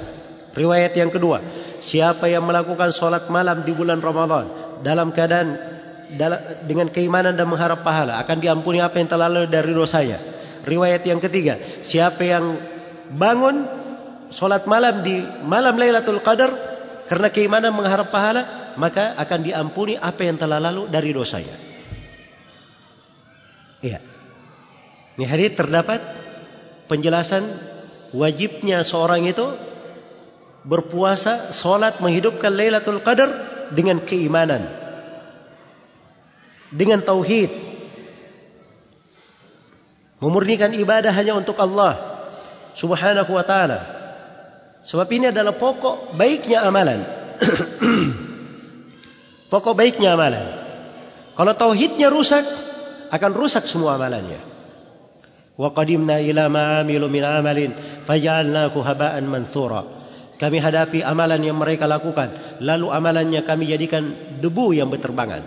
Riwayat yang kedua, siapa yang melakukan solat malam di bulan Ramadan dalam keadaan dengan keimanan dan mengharap pahala akan diampuni apa yang telah lalu dari dosanya. Riwayat yang ketiga, siapa yang bangun solat malam di malam Lailatul Qadar karena keimanan mengharap pahala, maka akan diampuni apa yang telah lalu dari dosanya. Iya. Ini hadis terdapat penjelasan wajibnya seorang itu berpuasa, solat, menghidupkan Lailatul Qadar dengan keimanan. Dengan tauhid. Memurnikan ibadah hanya untuk Allah Subhanahu wa taala. Sebab ini adalah pokok baiknya amalan. pokok baiknya amalan. Kalau tauhidnya rusak, akan rusak semua amalannya. Wa qadimna ila ma amilu min amalin faj'alnahu haba'an manthura kami hadapi amalan yang mereka lakukan lalu amalannya kami jadikan debu yang berterbangan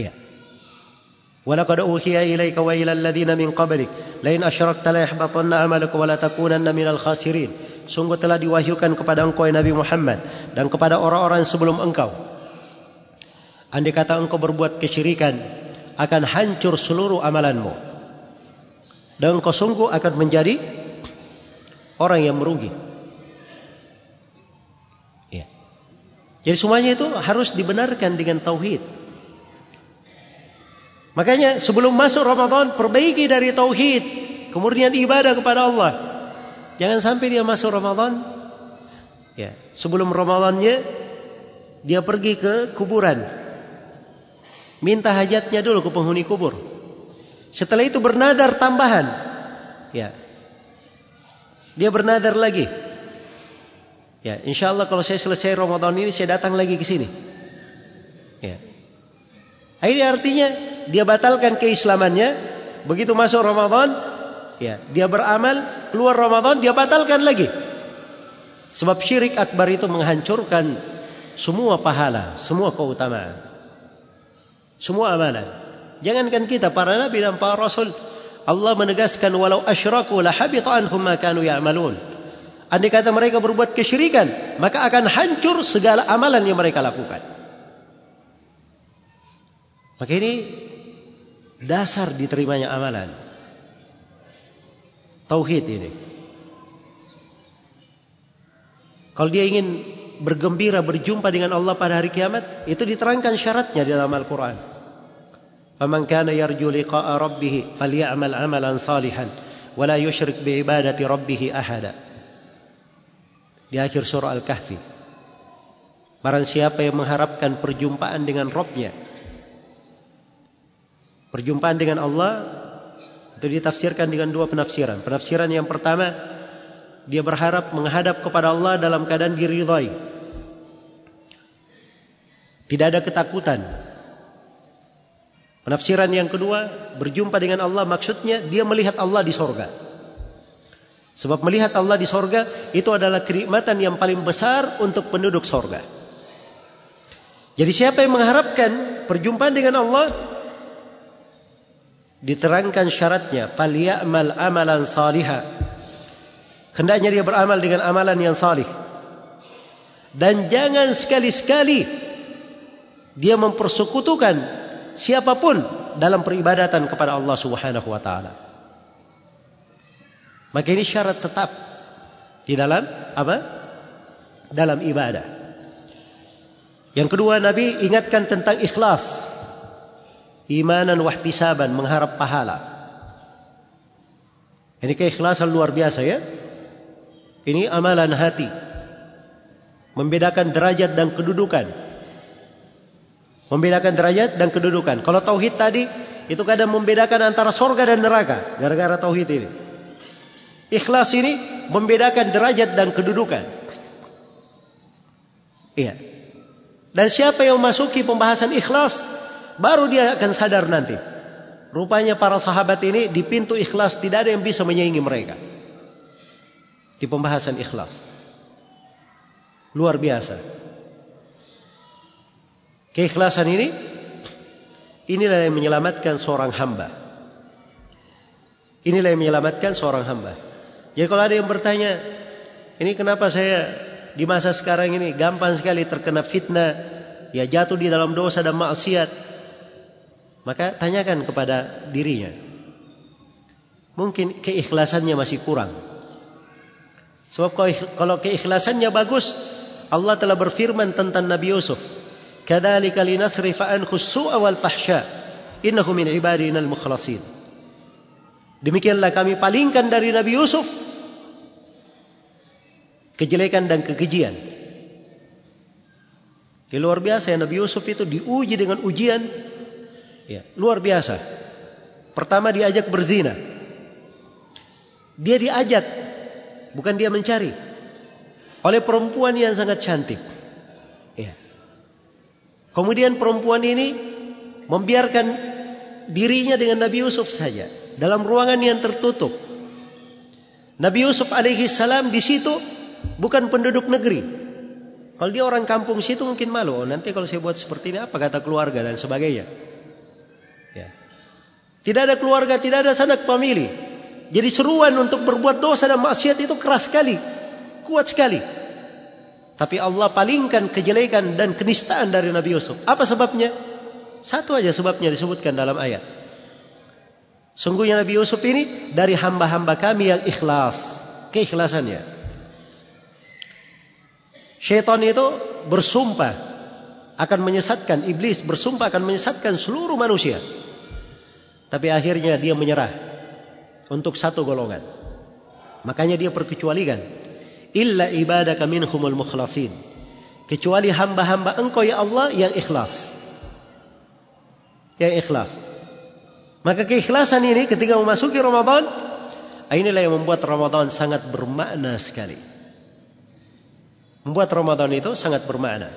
iya ولقد أوحي إليك وإلى الذين من قبلك لئن أشركت ليحبطن عملك ولا تكونن من الخاسرين sungguh telah diwahyukan kepada engkau ya Nabi Muhammad dan kepada orang-orang sebelum engkau andai kata engkau berbuat kesyirikan akan hancur seluruh amalanmu dan engkau sungguh akan menjadi orang yang merugi. Ya. Jadi semuanya itu harus dibenarkan dengan tauhid. Makanya sebelum masuk Ramadan perbaiki dari tauhid, kemudian ibadah kepada Allah. Jangan sampai dia masuk Ramadan ya, sebelum Ramadannya dia pergi ke kuburan. Minta hajatnya dulu ke penghuni kubur. Setelah itu bernadar tambahan. Ya, dia bernadar lagi. Ya, insya Allah kalau saya selesai Ramadan ini saya datang lagi ke sini. Ya. Ini artinya dia batalkan keislamannya. Begitu masuk Ramadan, ya, dia beramal, keluar Ramadan dia batalkan lagi. Sebab syirik akbar itu menghancurkan semua pahala, semua keutamaan. Semua amalan. Jangankan kita para nabi dan para rasul Allah menegaskan walau asyraku la habita anhum ma kanu ya'malun. Andai kata mereka berbuat kesyirikan, maka akan hancur segala amalan yang mereka lakukan. Maka ini dasar diterimanya amalan. Tauhid ini. Kalau dia ingin bergembira berjumpa dengan Allah pada hari kiamat itu diterangkan syaratnya di dalam Al-Qur'an. Faman kana yarju liqa'a rabbih faly'amal 'amalan salihan wa la yushrik bi ibadati rabbih ahada. Di akhir surah Al-Kahfi. Barang siapa yang mengharapkan perjumpaan dengan Rabbnya Perjumpaan dengan Allah Itu ditafsirkan dengan dua penafsiran Penafsiran yang pertama Dia berharap menghadap kepada Allah dalam keadaan diridhai Tidak ada ketakutan Penafsiran yang kedua, berjumpa dengan Allah maksudnya dia melihat Allah di sorga. Sebab melihat Allah di sorga itu adalah kenikmatan yang paling besar untuk penduduk sorga. Jadi siapa yang mengharapkan perjumpaan dengan Allah, diterangkan syaratnya, falyamal amalan salihah. Hendaknya dia beramal dengan amalan yang salih. Dan jangan sekali-sekali dia mempersekutukan siapapun dalam peribadatan kepada Allah Subhanahu wa taala. Maka ini syarat tetap di dalam apa? Dalam ibadah. Yang kedua Nabi ingatkan tentang ikhlas. Imanan wahtisaban mengharap pahala. Ini keikhlasan luar biasa ya. Ini amalan hati. Membedakan derajat dan kedudukan Membedakan derajat dan kedudukan. Kalau tauhid tadi itu kadang membedakan antara sorga dan neraka gara-gara tauhid ini. Ikhlas ini membedakan derajat dan kedudukan. Iya. Dan siapa yang memasuki pembahasan ikhlas baru dia akan sadar nanti. Rupanya para sahabat ini di pintu ikhlas tidak ada yang bisa menyaingi mereka. Di pembahasan ikhlas. Luar biasa. Keikhlasan ini inilah yang menyelamatkan seorang hamba. Inilah yang menyelamatkan seorang hamba. Jadi kalau ada yang bertanya, ini kenapa saya di masa sekarang ini gampang sekali terkena fitnah, ya jatuh di dalam dosa dan maksiat. Maka tanyakan kepada dirinya. Mungkin keikhlasannya masih kurang. Sebab kalau keikhlasannya bagus, Allah telah berfirman tentang Nabi Yusuf. Kadzalika linasrif anhu su'a wal fahsya. Innahu min ibadina al-mukhlasin. Demikianlah kami palingkan dari Nabi Yusuf kejelekan dan kekejian. Ya luar biasa ya Nabi Yusuf itu diuji dengan ujian ya, luar biasa. Pertama diajak berzina. Dia diajak, bukan dia mencari. Oleh perempuan yang sangat cantik. Ya. Kemudian perempuan ini membiarkan dirinya dengan Nabi Yusuf saja dalam ruangan yang tertutup. Nabi Yusuf alaihi salam di situ bukan penduduk negeri. Kalau dia orang kampung situ mungkin malu. Oh, nanti kalau saya buat seperti ini apa kata keluarga dan sebagainya. Tidak ada keluarga, tidak ada sanak famili. Jadi seruan untuk berbuat dosa dan maksiat itu keras sekali. Kuat sekali. Tapi Allah palingkan kejelekan dan kenistaan dari Nabi Yusuf. Apa sebabnya? Satu aja sebabnya disebutkan dalam ayat. Sungguhnya Nabi Yusuf ini dari hamba-hamba kami yang ikhlas. Keikhlasannya. Syaitan itu bersumpah akan menyesatkan iblis bersumpah akan menyesatkan seluruh manusia. Tapi akhirnya dia menyerah untuk satu golongan. Makanya dia perkecualikan illa ibadaka minhumul mukhlasin. Kecuali hamba-hamba engkau ya Allah yang ikhlas. Yang ikhlas. Maka keikhlasan ini ketika memasuki Ramadan inilah yang membuat Ramadan sangat bermakna sekali membuat Ramadan itu sangat bermakna.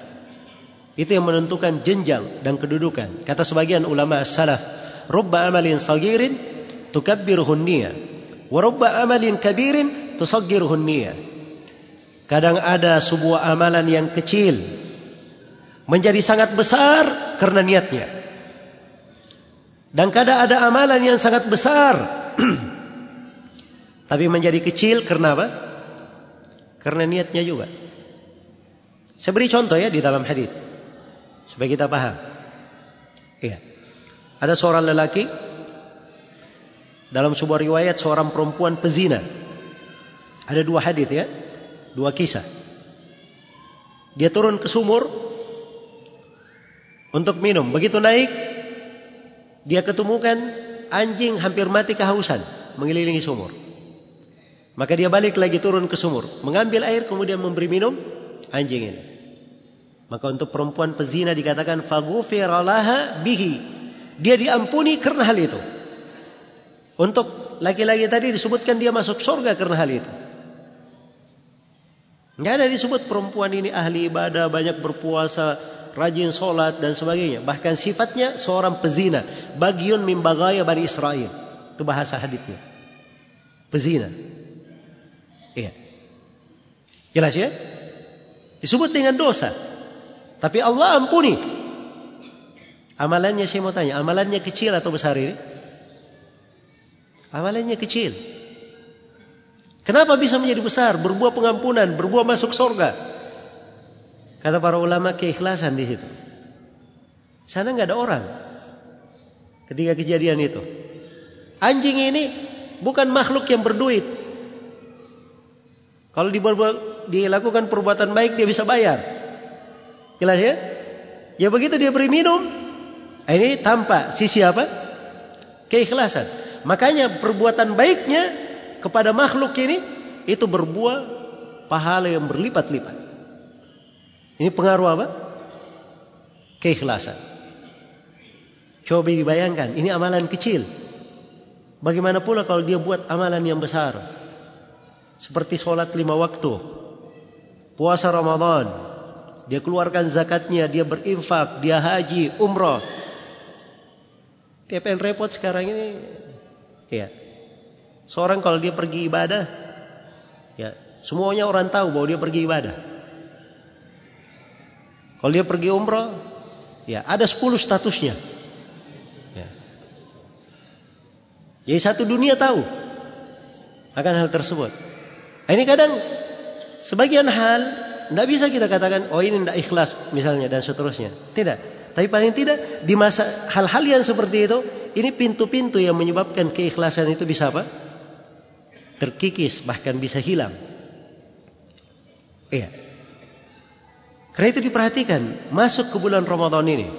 Itu yang menentukan jenjang dan kedudukan. Kata sebagian ulama salaf, "Rubba amalin sagirin tukabbiruhu niyya, wa rubba amalin kabirin tusaggiruhu niyya." Kadang ada sebuah amalan yang kecil menjadi sangat besar karena niatnya. Dan kadang ada amalan yang sangat besar tapi menjadi kecil karena apa? Karena niatnya juga. Saya beri contoh ya di dalam hadis supaya kita paham. Ada seorang lelaki dalam sebuah riwayat seorang perempuan pezina. Ada dua hadis ya, dua kisah. Dia turun ke sumur untuk minum. Begitu naik, dia ketemukan anjing hampir mati kehausan mengelilingi sumur. Maka dia balik lagi turun ke sumur, mengambil air kemudian memberi minum anjing ini. Maka untuk perempuan pezina dikatakan faghfiralaha bihi. Dia diampuni karena hal itu. Untuk laki-laki tadi disebutkan dia masuk surga karena hal itu. Tidak ada disebut perempuan ini ahli ibadah, banyak berpuasa, rajin solat dan sebagainya. Bahkan sifatnya seorang pezina. Bagiun min bagaya Bani Israel. Itu bahasa hadithnya. Pezina. Iya. Jelas ya? Disebut dengan dosa. Tapi Allah ampuni. Amalannya saya mau tanya, amalannya kecil atau besar ini? Amalannya kecil. Kenapa bisa menjadi besar? Berbuah pengampunan, berbuah masuk surga. Kata para ulama keikhlasan di situ. Sana nggak ada orang. Ketika kejadian itu. Anjing ini bukan makhluk yang berduit. Kalau dilakukan perbuatan baik dia bisa bayar. Jelas ya? Ya begitu dia beri minum. Ini tampak sisi apa? Keikhlasan. Makanya perbuatan baiknya kepada makhluk ini itu berbuah pahala yang berlipat-lipat. Ini pengaruh apa? Keikhlasan. Coba dibayangkan, ini amalan kecil. Bagaimana pula kalau dia buat amalan yang besar? Seperti sholat lima waktu. Puasa Ramadan. Dia keluarkan zakatnya, dia berinfak, dia haji, umrah. Tiap yang repot sekarang ini, ya. Seorang kalau dia pergi ibadah, ya, semuanya orang tahu bahwa dia pergi ibadah. Kalau dia pergi umrah, ya, ada 10 statusnya. Ya. Jadi satu dunia tahu akan hal tersebut. Ini kadang sebagian hal tidak bisa kita katakan, oh ini tidak ikhlas misalnya dan seterusnya. Tidak. Tapi paling tidak di masa hal-hal yang seperti itu, ini pintu-pintu yang menyebabkan keikhlasan itu bisa apa? Terkikis, bahkan bisa hilang. Iya. Karena itu diperhatikan, masuk ke bulan Ramadan ini.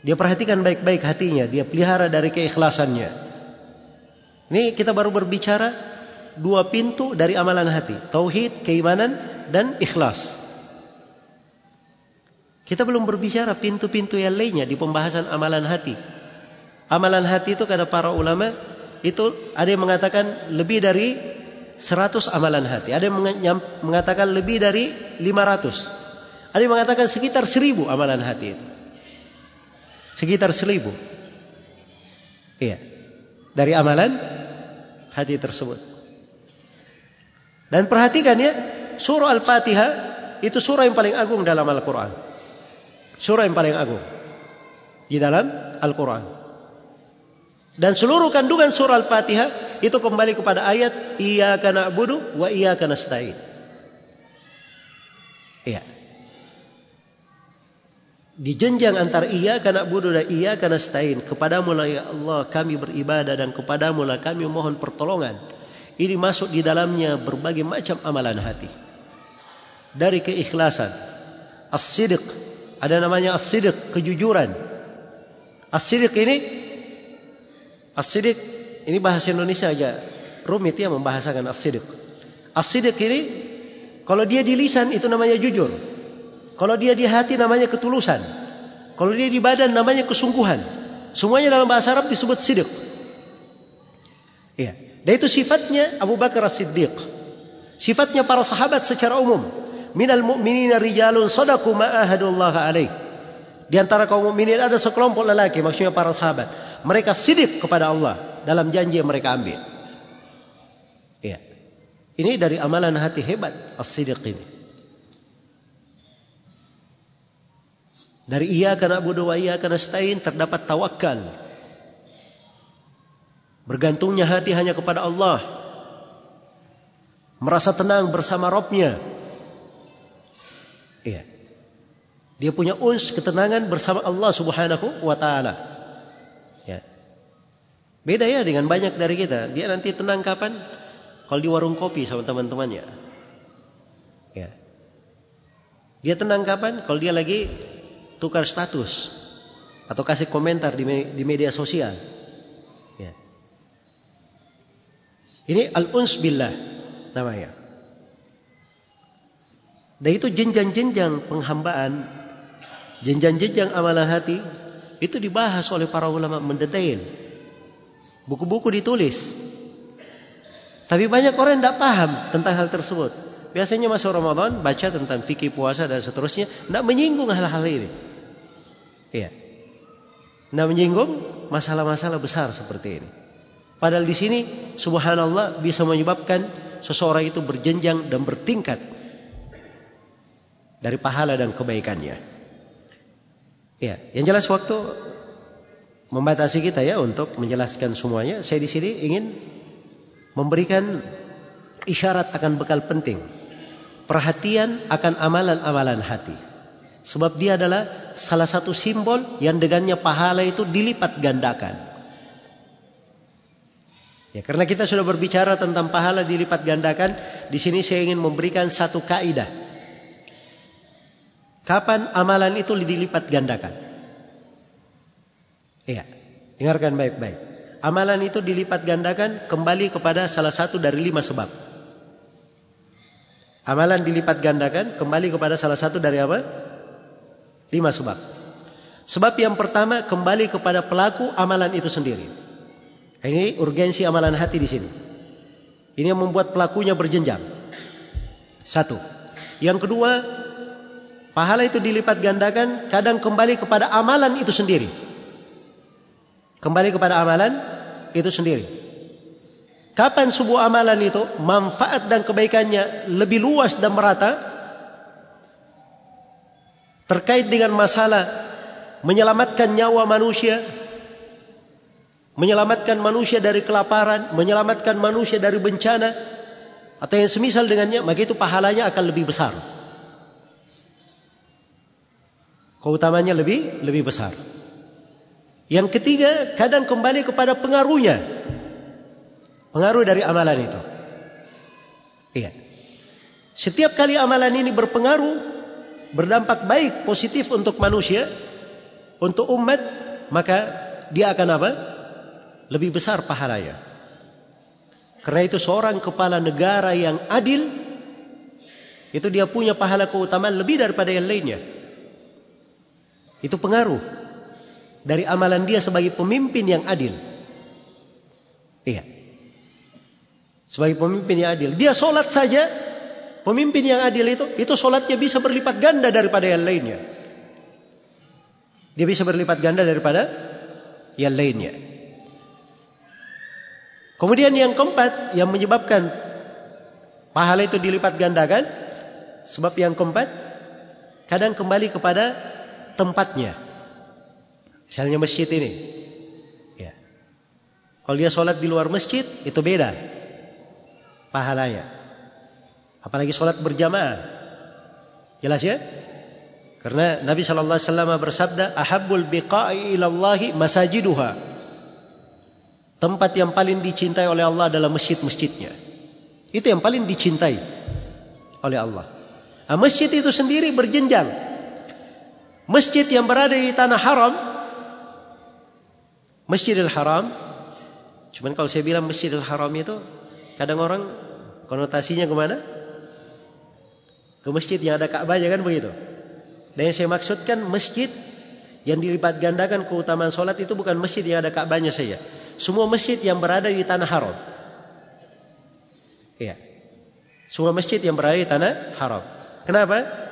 Dia perhatikan baik-baik hatinya, dia pelihara dari keikhlasannya. Ini kita baru berbicara dua pintu dari amalan hati, tauhid, keimanan dan ikhlas. Kita belum berbicara pintu-pintu yang lainnya di pembahasan amalan hati. Amalan hati itu kata para ulama itu ada yang mengatakan lebih dari 100 amalan hati. Ada yang mengatakan lebih dari 500. Ada yang mengatakan sekitar 1000 amalan hati itu. Sekitar 1000. Iya. Dari amalan hati tersebut. Dan perhatikan ya, surah Al-Fatihah itu surah yang paling agung dalam Al-Quran. Surah yang paling agung di dalam Al-Quran. Dan seluruh kandungan surah Al-Fatihah itu kembali kepada ayat iyyaka na'budu wa iyyaka nasta'in. Iya. Di jenjang antara iyyaka na'budu dan iyyaka nasta'in, kepadamu lah ya Allah kami beribadah dan kepadamu lah kami mohon pertolongan. Ini masuk di dalamnya berbagai macam amalan hati. Dari keikhlasan, as-sidq, ada namanya as-sidq, kejujuran. As-sidq ini As-sidik ini bahasa Indonesia aja rumit ya membahasakan as-sidik. As-sidik ini kalau dia di lisan itu namanya jujur. Kalau dia di hati namanya ketulusan. Kalau dia di badan namanya kesungguhan. Semuanya dalam bahasa Arab disebut sidik. Iya. Dan itu sifatnya Abu Bakar As-Siddiq. Sifatnya para sahabat secara umum. Minal mu'minina rijalun sadaku ma'ahadullah alaih. Di antara kaum mukminin ada sekelompok lelaki, maksudnya para sahabat. Mereka sidik kepada Allah dalam janji yang mereka ambil. Ya. Ini dari amalan hati hebat as-sidiq ini. Dari iya karena budu wa iya karena stain terdapat tawakal. Bergantungnya hati hanya kepada Allah. Merasa tenang bersama Robnya. Iya. Dia punya uns ketenangan bersama Allah Subhanahu wa taala. Ya. Beda ya dengan banyak dari kita. Dia nanti tenang kapan? Kalau di warung kopi sama teman-temannya. Ya. Dia tenang kapan? Kalau dia lagi tukar status atau kasih komentar di, di media sosial. Ya. Ini al-uns billah namanya. Dan itu jenjang-jenjang penghambaan jenjang-jenjang amalan hati itu dibahas oleh para ulama mendetail. Buku-buku ditulis. Tapi banyak orang tidak paham tentang hal tersebut. Biasanya masuk Ramadan baca tentang fikih puasa dan seterusnya, tidak menyinggung hal-hal ini. Iya. Tidak menyinggung masalah-masalah besar seperti ini. Padahal di sini subhanallah bisa menyebabkan seseorang itu berjenjang dan bertingkat dari pahala dan kebaikannya. Ya, yang jelas waktu membatasi kita ya untuk menjelaskan semuanya. Saya di sini ingin memberikan isyarat akan bekal penting. Perhatian akan amalan-amalan hati. Sebab dia adalah salah satu simbol yang dengannya pahala itu dilipat gandakan. Ya, karena kita sudah berbicara tentang pahala dilipat gandakan, di sini saya ingin memberikan satu kaidah Kapan amalan itu dilipat gandakan? Iya, dengarkan baik-baik. Amalan itu dilipat gandakan kembali kepada salah satu dari lima sebab. Amalan dilipat gandakan kembali kepada salah satu dari apa? Lima sebab. Sebab yang pertama kembali kepada pelaku amalan itu sendiri. Ini urgensi amalan hati di sini. Ini yang membuat pelakunya berjenjang. Satu. Yang kedua, Pahala itu dilipat gandakan kadang kembali kepada amalan itu sendiri. Kembali kepada amalan itu sendiri. Kapan sebuah amalan itu manfaat dan kebaikannya lebih luas dan merata terkait dengan masalah menyelamatkan nyawa manusia, menyelamatkan manusia dari kelaparan, menyelamatkan manusia dari bencana atau yang semisal dengannya, maka itu pahalanya akan lebih besar. Keutamanya lebih lebih besar. Yang ketiga, kadang kembali kepada pengaruhnya. Pengaruh dari amalan itu. Iya. Setiap kali amalan ini berpengaruh, berdampak baik, positif untuk manusia, untuk umat, maka dia akan apa? Lebih besar pahalanya. Karena itu seorang kepala negara yang adil, itu dia punya pahala keutamaan lebih daripada yang lainnya. Itu pengaruh dari amalan dia sebagai pemimpin yang adil. Iya. Sebagai pemimpin yang adil. Dia solat saja, pemimpin yang adil itu, itu solatnya bisa berlipat ganda daripada yang lainnya. Dia bisa berlipat ganda daripada yang lainnya. Kemudian yang keempat yang menyebabkan pahala itu dilipat gandakan sebab yang keempat kadang kembali kepada tempatnya. Misalnya masjid ini. Ya. Kalau dia sholat di luar masjid itu beda pahalanya. Apalagi sholat berjamaah. Jelas ya? Karena Nabi wasallam bersabda, "Ahabbul biqa'i ila Allah masajiduha." Tempat yang paling dicintai oleh Allah adalah masjid-masjidnya. Itu yang paling dicintai oleh Allah. Nah, masjid itu sendiri berjenjang. Masjid yang berada di tanah haram, Masjidil Haram, cuman kalau saya bilang Masjidil Haram itu, kadang orang konotasinya kemana? Ke masjid yang ada Ka'bahnya kan begitu. Dan yang saya maksudkan masjid yang dilipat gandakan keutamaan solat itu bukan masjid yang ada Ka'bahnya saja. Semua masjid yang berada di tanah haram. Iya. Semua masjid yang berada di tanah haram. Kenapa?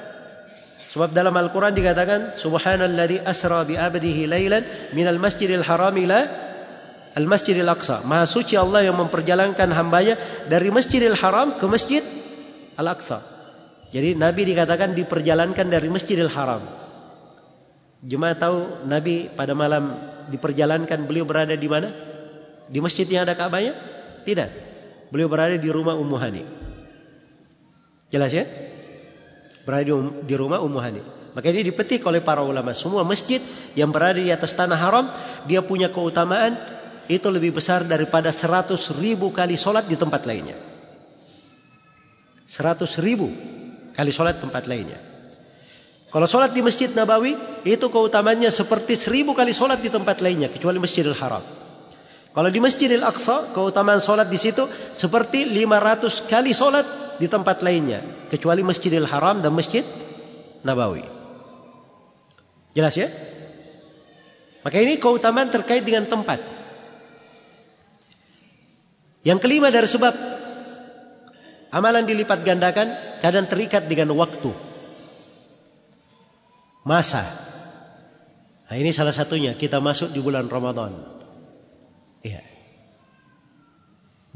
Sebab dalam Al-Quran dikatakan Subhanalladzi asra bi abdihi laylan minal masjidil haram ila al-masjidil aqsa. Maha suci Allah yang memperjalankan hambanya dari masjidil haram ke masjid al-aqsa. Jadi Nabi dikatakan diperjalankan dari Masjidil Haram. Jemaah tahu Nabi pada malam diperjalankan beliau berada di mana? Di masjid yang ada Ka'bahnya? Tidak. Beliau berada di rumah Ummu Hani. Jelas ya? Berada di rumah Ummu Hani. Maka ini dipetik oleh para ulama. Semua masjid yang berada di atas tanah haram, dia punya keutamaan itu lebih besar daripada seratus ribu kali solat di tempat lainnya. Seratus ribu kali solat tempat lainnya. Kalau solat di Masjid Nabawi, itu keutamanya seperti seribu kali solat di tempat lainnya, kecuali Masjidil Haram. Kalau di Masjidil Aqsa, keutamaan solat di situ seperti 500 kali solat di tempat lainnya, kecuali Masjidil Haram dan Masjid Nabawi. Jelas ya? Maka ini keutamaan terkait dengan tempat. Yang kelima dari sebab Amalan dilipat gandakan kadang terikat dengan waktu. Masa. Nah, ini salah satunya kita masuk di bulan Ramadan. Iya.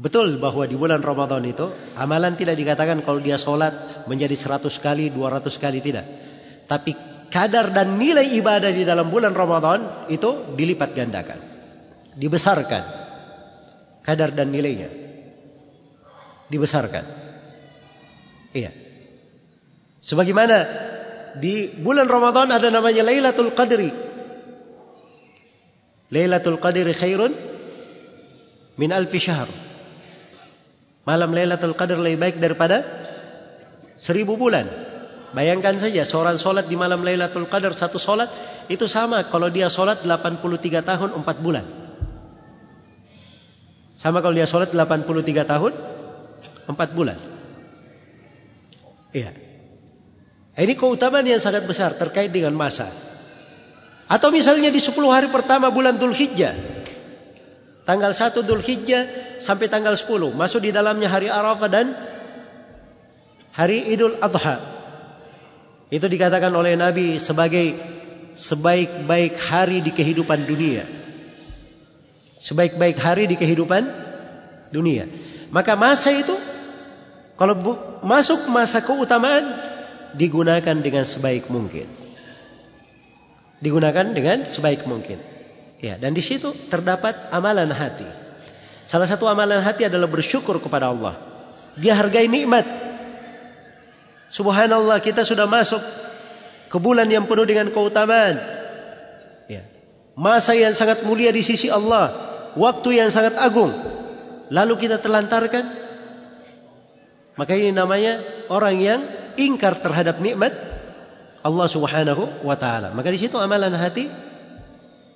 Betul bahwa di bulan Ramadan itu amalan tidak dikatakan kalau dia sholat menjadi 100 kali, 200 kali tidak. Tapi kadar dan nilai ibadah di dalam bulan Ramadan itu dilipat gandakan. Dibesarkan. Kadar dan nilainya. Dibesarkan. Iya. Sebagaimana di bulan Ramadan ada namanya Lailatul Qadri. Lailatul Qadri khairun min alfi syahr. Malam Lailatul Qadar lebih baik daripada seribu bulan. Bayangkan saja seorang solat di malam Lailatul Qadar satu solat itu sama kalau dia solat 83 tahun 4 bulan. Sama kalau dia solat 83 tahun 4 bulan. Iya. Ini keutamaan yang sangat besar terkait dengan masa. Atau misalnya di 10 hari pertama bulan Dhul Hijjah. Tanggal 1 Dhul Hijjah sampai tanggal 10. Masuk di dalamnya hari Arafah dan hari Idul Adha. Itu dikatakan oleh Nabi sebagai sebaik-baik hari di kehidupan dunia. Sebaik-baik hari di kehidupan dunia. Maka masa itu kalau masuk masa keutamaan digunakan dengan sebaik mungkin. Digunakan dengan sebaik mungkin. Ya, dan di situ terdapat amalan hati. Salah satu amalan hati adalah bersyukur kepada Allah. Dia hargai nikmat. Subhanallah kita sudah masuk ke bulan yang penuh dengan keutamaan. Ya. Masa yang sangat mulia di sisi Allah, waktu yang sangat agung. Lalu kita telantarkan maka ini namanya orang yang ingkar terhadap nikmat Allah Subhanahu wa taala. Maka di situ amalan hati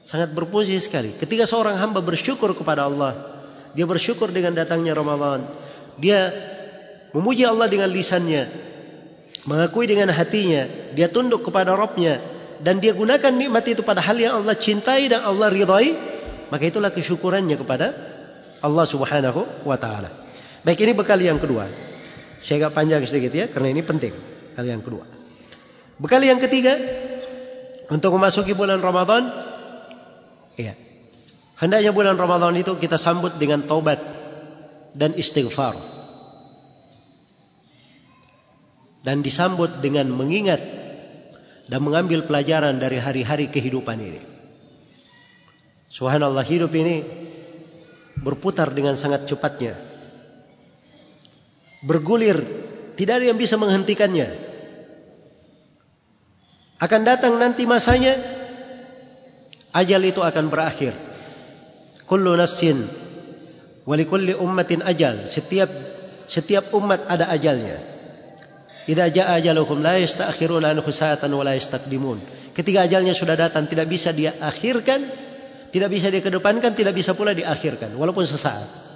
Sangat berfungsi sekali. Ketika seorang hamba bersyukur kepada Allah, dia bersyukur dengan datangnya Ramadan, dia memuji Allah dengan lisannya, mengakui dengan hatinya, dia tunduk kepada Rabbnya, dan dia gunakan nikmat itu pada hal yang Allah cintai dan Allah ridai, maka itulah kesyukurannya kepada Allah Subhanahu wa taala. Baik ini bekal yang kedua. Saya agak panjang sedikit ya karena ini penting. Bekal yang kedua. Bekal yang ketiga untuk memasuki bulan Ramadan Ya. Hendaknya bulan Ramadan itu kita sambut dengan taubat dan istighfar. Dan disambut dengan mengingat dan mengambil pelajaran dari hari-hari kehidupan ini. Subhanallah hidup ini berputar dengan sangat cepatnya. Bergulir, tidak ada yang bisa menghentikannya. Akan datang nanti masanya ajal itu akan berakhir. Kullu nafsin wa likulli ummatin ajal. Setiap setiap umat ada ajalnya. Idza jaa ajaluhum la yasta'khiruna anhu sa'atan wa la yastaqdimun. Ketika ajalnya sudah datang tidak bisa dia akhirkan, tidak bisa dia kedepankan, tidak bisa pula diakhirkan walaupun sesaat.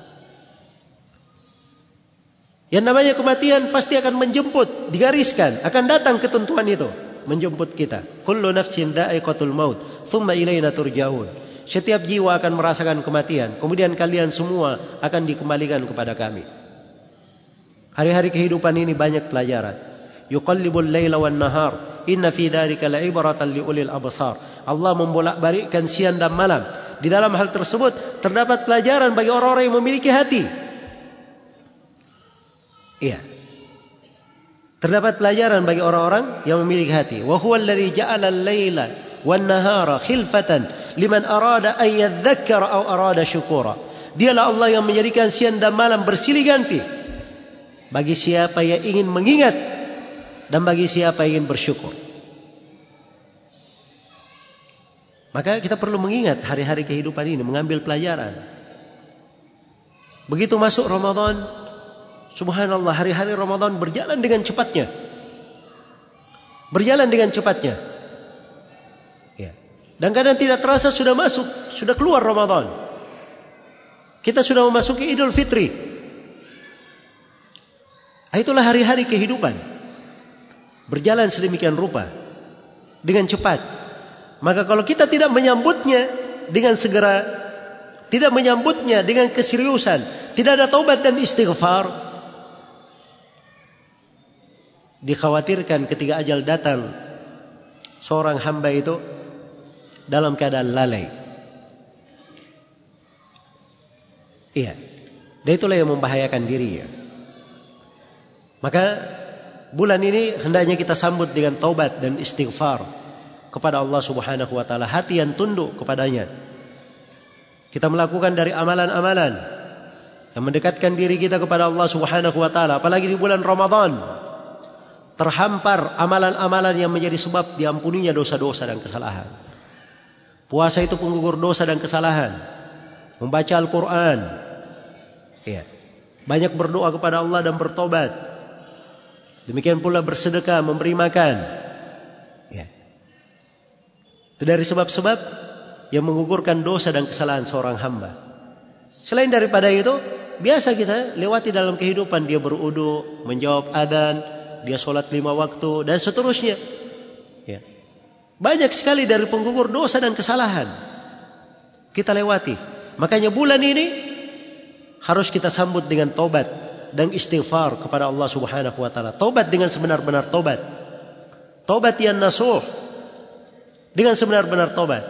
Yang namanya kematian pasti akan menjemput, digariskan, akan datang ketentuan itu menjemput kita. Kullu nafsin da'iqatul maut, thumma ilaina turja'un. Setiap jiwa akan merasakan kematian, kemudian kalian semua akan dikembalikan kepada kami. Hari-hari kehidupan ini banyak pelajaran. Yuqallibul laila wan nahar, inna fi dzalika la'ibratan liulil absar. Allah membolak-balikkan siang dan malam. Di dalam hal tersebut terdapat pelajaran bagi orang-orang yang memiliki hati. Iya. Terdapat pelajaran bagi orang-orang yang memiliki hati. Wa huwa alladhi ja'ala al-laila wan nahara khilfatan liman arada an yadhakkara aw arada syukura. Dialah Allah yang menjadikan siang dan malam bersilih ganti bagi siapa yang ingin mengingat dan bagi siapa yang ingin bersyukur. Maka kita perlu mengingat hari-hari kehidupan ini, mengambil pelajaran. Begitu masuk Ramadan, Subhanallah hari-hari Ramadan berjalan dengan cepatnya. Berjalan dengan cepatnya. Ya. Dan kadang tidak terasa sudah masuk, sudah keluar Ramadan. Kita sudah memasuki Idul Fitri. Itulah hari-hari kehidupan. Berjalan sedemikian rupa. Dengan cepat. Maka kalau kita tidak menyambutnya dengan segera. Tidak menyambutnya dengan keseriusan. Tidak ada taubat dan istighfar dikhawatirkan ketika ajal datang seorang hamba itu dalam keadaan lalai. Iya. Dan itulah yang membahayakan diri ya. Maka bulan ini hendaknya kita sambut dengan taubat dan istighfar kepada Allah Subhanahu wa taala, hati yang tunduk kepadanya. Kita melakukan dari amalan-amalan yang mendekatkan diri kita kepada Allah Subhanahu wa taala, apalagi di bulan Ramadan terhampar amalan-amalan yang menjadi sebab diampuninya dosa-dosa dan kesalahan. Puasa itu penggugur dosa dan kesalahan. Membaca Al-Quran. Ya. Banyak berdoa kepada Allah dan bertobat. Demikian pula bersedekah, memberi makan. Ya. Itu dari sebab-sebab yang menggugurkan dosa dan kesalahan seorang hamba. Selain daripada itu, biasa kita lewati dalam kehidupan. Dia berudu, menjawab adan, dia sholat lima waktu dan seterusnya. Ya. Banyak sekali dari penggugur dosa dan kesalahan kita lewati. Makanya bulan ini harus kita sambut dengan tobat dan istighfar kepada Allah Subhanahu wa taala. Tobat dengan sebenar-benar tobat. Tobat yang nasuh dengan sebenar-benar tobat.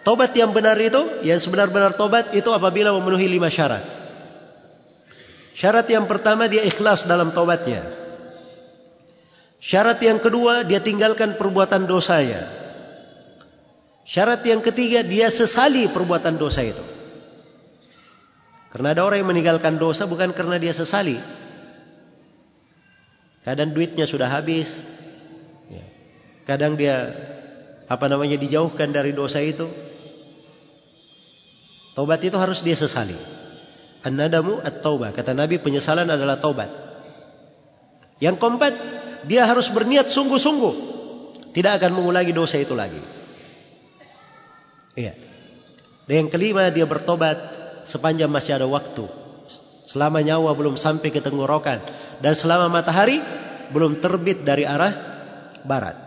Tobat yang benar itu, yang sebenar-benar tobat itu apabila memenuhi lima syarat. Syarat yang pertama dia ikhlas dalam tobatnya. Syarat yang kedua dia tinggalkan perbuatan dosanya. Syarat yang ketiga dia sesali perbuatan dosa itu. Karena ada orang yang meninggalkan dosa bukan karena dia sesali. Kadang duitnya sudah habis. Ya. Kadang dia apa namanya dijauhkan dari dosa itu. Taubat itu harus dia sesali. An-nadamu at-taubah. Kata Nabi penyesalan adalah taubat. Yang keempat, dia harus berniat sungguh-sungguh tidak akan mengulangi dosa itu lagi. Iya. Dan yang kelima dia bertobat sepanjang masih ada waktu. Selama nyawa belum sampai ke tenggorokan dan selama matahari belum terbit dari arah barat.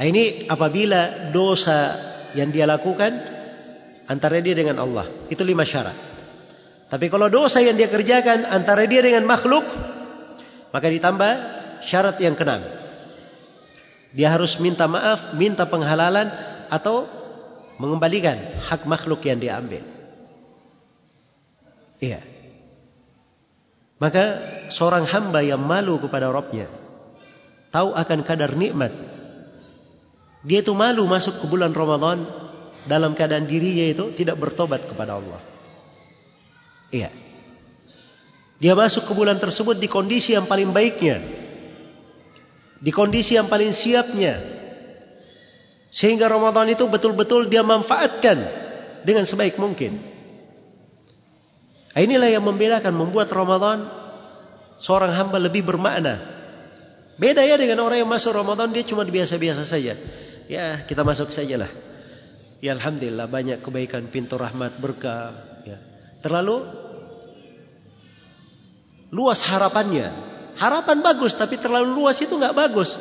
Ini apabila dosa yang dia lakukan antara dia dengan Allah. Itu lima syarat. Tapi kalau dosa yang dia kerjakan antara dia dengan makhluk, maka ditambah syarat yang keenam. Dia harus minta maaf, minta penghalalan atau mengembalikan hak makhluk yang dia ambil. Iya. Maka seorang hamba yang malu kepada Rabbnya tahu akan kadar nikmat. Dia itu malu masuk ke bulan Ramadan dalam keadaan dirinya itu tidak bertobat kepada Allah. Iya. Dia masuk ke bulan tersebut di kondisi yang paling baiknya. Di kondisi yang paling siapnya. Sehingga Ramadan itu betul-betul dia manfaatkan dengan sebaik mungkin. Inilah yang membedakan membuat Ramadan seorang hamba lebih bermakna. Beda ya dengan orang yang masuk Ramadan dia cuma biasa-biasa saja. Ya kita masuk sajalah. Ya Alhamdulillah banyak kebaikan pintu rahmat berkah. Ya. Terlalu luas harapannya. Harapan bagus tapi terlalu luas itu nggak bagus.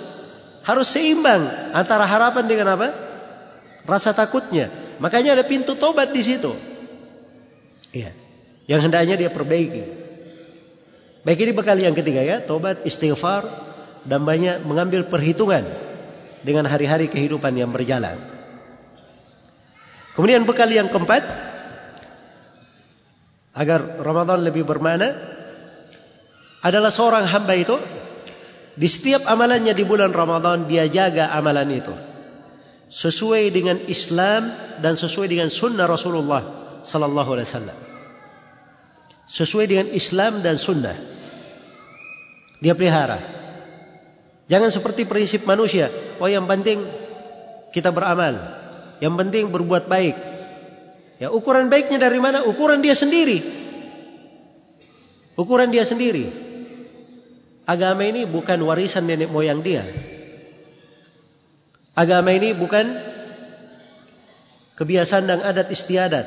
Harus seimbang antara harapan dengan apa? Rasa takutnya. Makanya ada pintu tobat di situ. Iya yang hendaknya dia perbaiki. Baik ini bekal yang ketiga ya, tobat, istighfar dan banyak mengambil perhitungan dengan hari-hari kehidupan yang berjalan. Kemudian bekal yang keempat agar Ramadan lebih bermakna adalah seorang hamba itu di setiap amalannya di bulan Ramadan dia jaga amalan itu sesuai dengan Islam dan sesuai dengan sunnah Rasulullah sallallahu alaihi wasallam sesuai dengan Islam dan Sunnah. Dia pelihara. Jangan seperti prinsip manusia. Oh yang penting kita beramal. Yang penting berbuat baik. Ya ukuran baiknya dari mana? Ukuran dia sendiri. Ukuran dia sendiri. Agama ini bukan warisan nenek moyang dia. Agama ini bukan kebiasaan dan adat istiadat.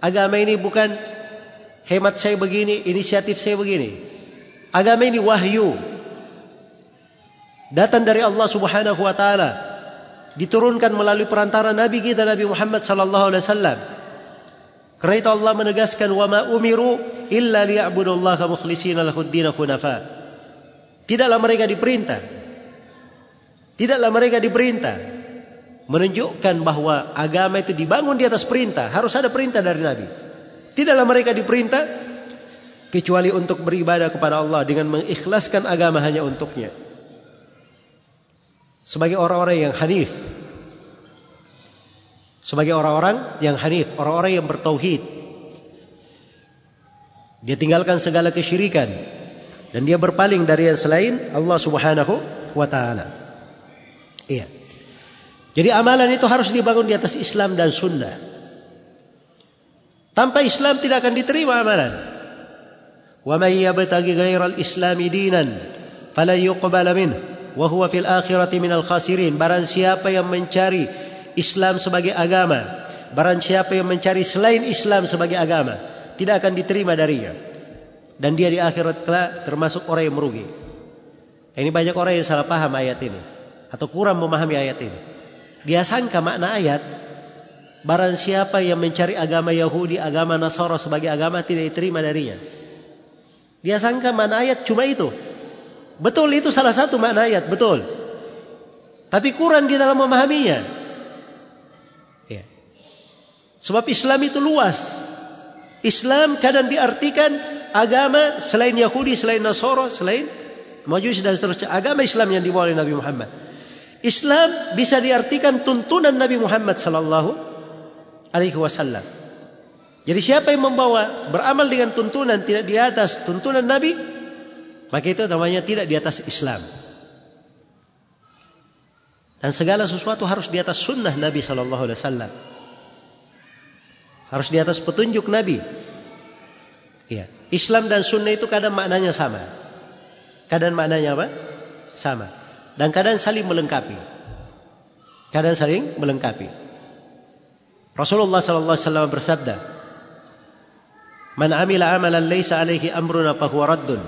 Agama ini bukan hemat saya begini, inisiatif saya begini. Agama ini wahyu. Datang dari Allah Subhanahu wa taala. Diturunkan melalui perantara nabi kita Nabi Muhammad sallallahu alaihi wasallam. Karena itu Allah menegaskan wa ma umiru illa liya'budullaha mukhlishina lahud-din hunafa. Tidaklah mereka diperintah. Tidaklah mereka diperintah menunjukkan bahawa agama itu dibangun di atas perintah, harus ada perintah dari nabi. Tidaklah mereka diperintah kecuali untuk beribadah kepada Allah dengan mengikhlaskan agama hanya untuknya. Sebagai orang-orang yang hanif. Sebagai orang-orang yang hanif, orang-orang yang bertauhid. Dia tinggalkan segala kesyirikan dan dia berpaling dari yang selain Allah Subhanahu wa taala. Iya. Jadi amalan itu harus dibangun di atas Islam dan sunnah. Tanpa Islam tidak akan diterima amalan. Wa may yabtaghi ghairal Islam dinan fala yuqbal min wa huwa fil akhirati minal khasirin. Barang siapa yang mencari Islam sebagai agama, barang siapa yang mencari selain Islam sebagai agama, tidak akan diterima darinya. Dan dia di akhirat kelak termasuk orang yang merugi. Ini banyak orang yang salah paham ayat ini atau kurang memahami ayat ini. Dia sangka makna ayat Barang siapa yang mencari agama Yahudi, agama Nasara sebagai agama tidak diterima darinya. Dia sangka mana ayat cuma itu. Betul itu salah satu makna ayat, betul. Tapi kurang di dalam memahaminya. Ya. Sebab Islam itu luas. Islam kadang diartikan agama selain Yahudi, selain Nasara, selain Majusi dan seterusnya. Agama Islam yang dibawa oleh Nabi Muhammad. Islam bisa diartikan tuntunan Nabi Muhammad sallallahu alaihi wasallam. Jadi siapa yang membawa beramal dengan tuntunan tidak di atas tuntunan Nabi, maka itu namanya tidak di atas Islam. Dan segala sesuatu harus di atas sunnah Nabi sallallahu alaihi wasallam. Harus di atas petunjuk Nabi. Ya. Islam dan sunnah itu kadang maknanya sama. Kadang maknanya apa? Sama. Dan kadang saling melengkapi. Kadang saling melengkapi. Rasulullah sallallahu alaihi wasallam bersabda, "Man 'amila 'amalan laysa 'alaihi amruna fahuwa raddun."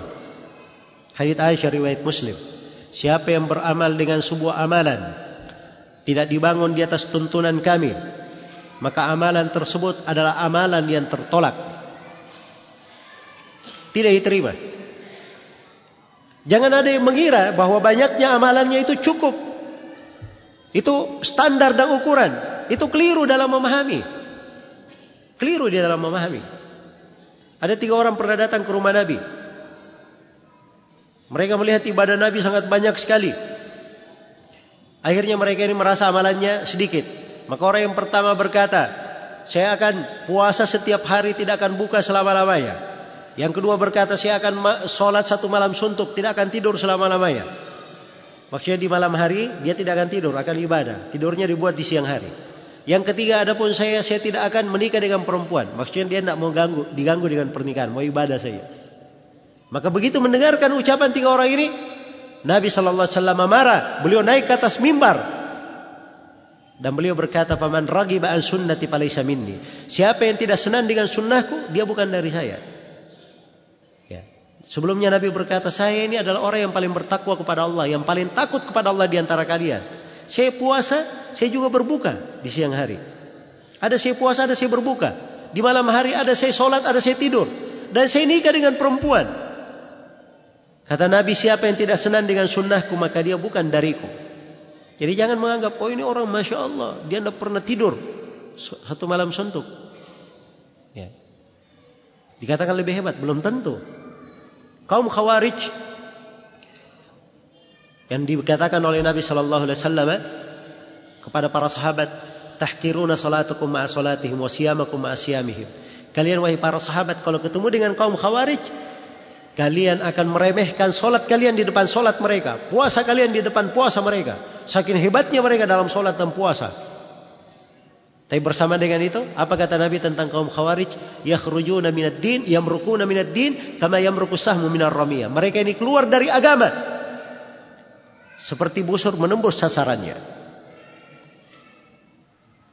Hadits Aisyah riwayat Muslim. Siapa yang beramal dengan sebuah amalan tidak dibangun di atas tuntunan kami, maka amalan tersebut adalah amalan yang tertolak. Tidak diterima. Jangan ada yang mengira bahawa banyaknya amalannya itu cukup. Itu standar dan ukuran. Itu keliru dalam memahami. Keliru dia dalam memahami. Ada tiga orang pernah datang ke rumah Nabi. Mereka melihat ibadah Nabi sangat banyak sekali. Akhirnya mereka ini merasa amalannya sedikit. Maka orang yang pertama berkata, saya akan puasa setiap hari tidak akan buka selama-lamanya. Yang kedua berkata, saya akan sholat satu malam suntuk, tidak akan tidur selama-lamanya. Maksudnya di malam hari dia tidak akan tidur, akan ibadah. Tidurnya dibuat di siang hari. Yang ketiga, adapun saya, saya tidak akan menikah dengan perempuan. Maksudnya dia tidak mau ganggu, diganggu dengan pernikahan, mau ibadah saja. Maka begitu mendengarkan ucapan tiga orang ini, Nabi sallallahu alaihi wasallam marah. Beliau naik ke atas mimbar dan beliau berkata, "Faman ragiba an sunnati falaysa minni." Siapa yang tidak senang dengan sunnahku, dia bukan dari saya. Ya. Sebelumnya Nabi berkata, "Saya ini adalah orang yang paling bertakwa kepada Allah, yang paling takut kepada Allah di antara kalian." Saya puasa, saya juga berbuka di siang hari. Ada saya puasa, ada saya berbuka. Di malam hari ada saya solat, ada saya tidur. Dan saya nikah dengan perempuan. Kata Nabi siapa yang tidak senang dengan sunnahku maka dia bukan dariku. Jadi jangan menganggap oh ini orang masya Allah dia tidak pernah tidur satu malam suntuk. Ya. Dikatakan lebih hebat belum tentu. Kaum khawarij yang dikatakan oleh Nabi Sallallahu Alaihi Wasallam kepada para sahabat tahkiruna salatukum ma'a salatihim wa siyamakum ma'a siyamihim. Kalian wahai para sahabat kalau ketemu dengan kaum khawarij Kalian akan meremehkan solat kalian di depan solat mereka. Puasa kalian di depan puasa mereka. Saking hebatnya mereka dalam solat dan puasa. Tapi bersama dengan itu, apa kata Nabi tentang kaum khawarij? Yakhrujuna minad din, yamrukuna minad din, kama yamruku sahmu minar ramiyah. Mereka ini keluar dari agama. Seperti busur menembus sasarannya.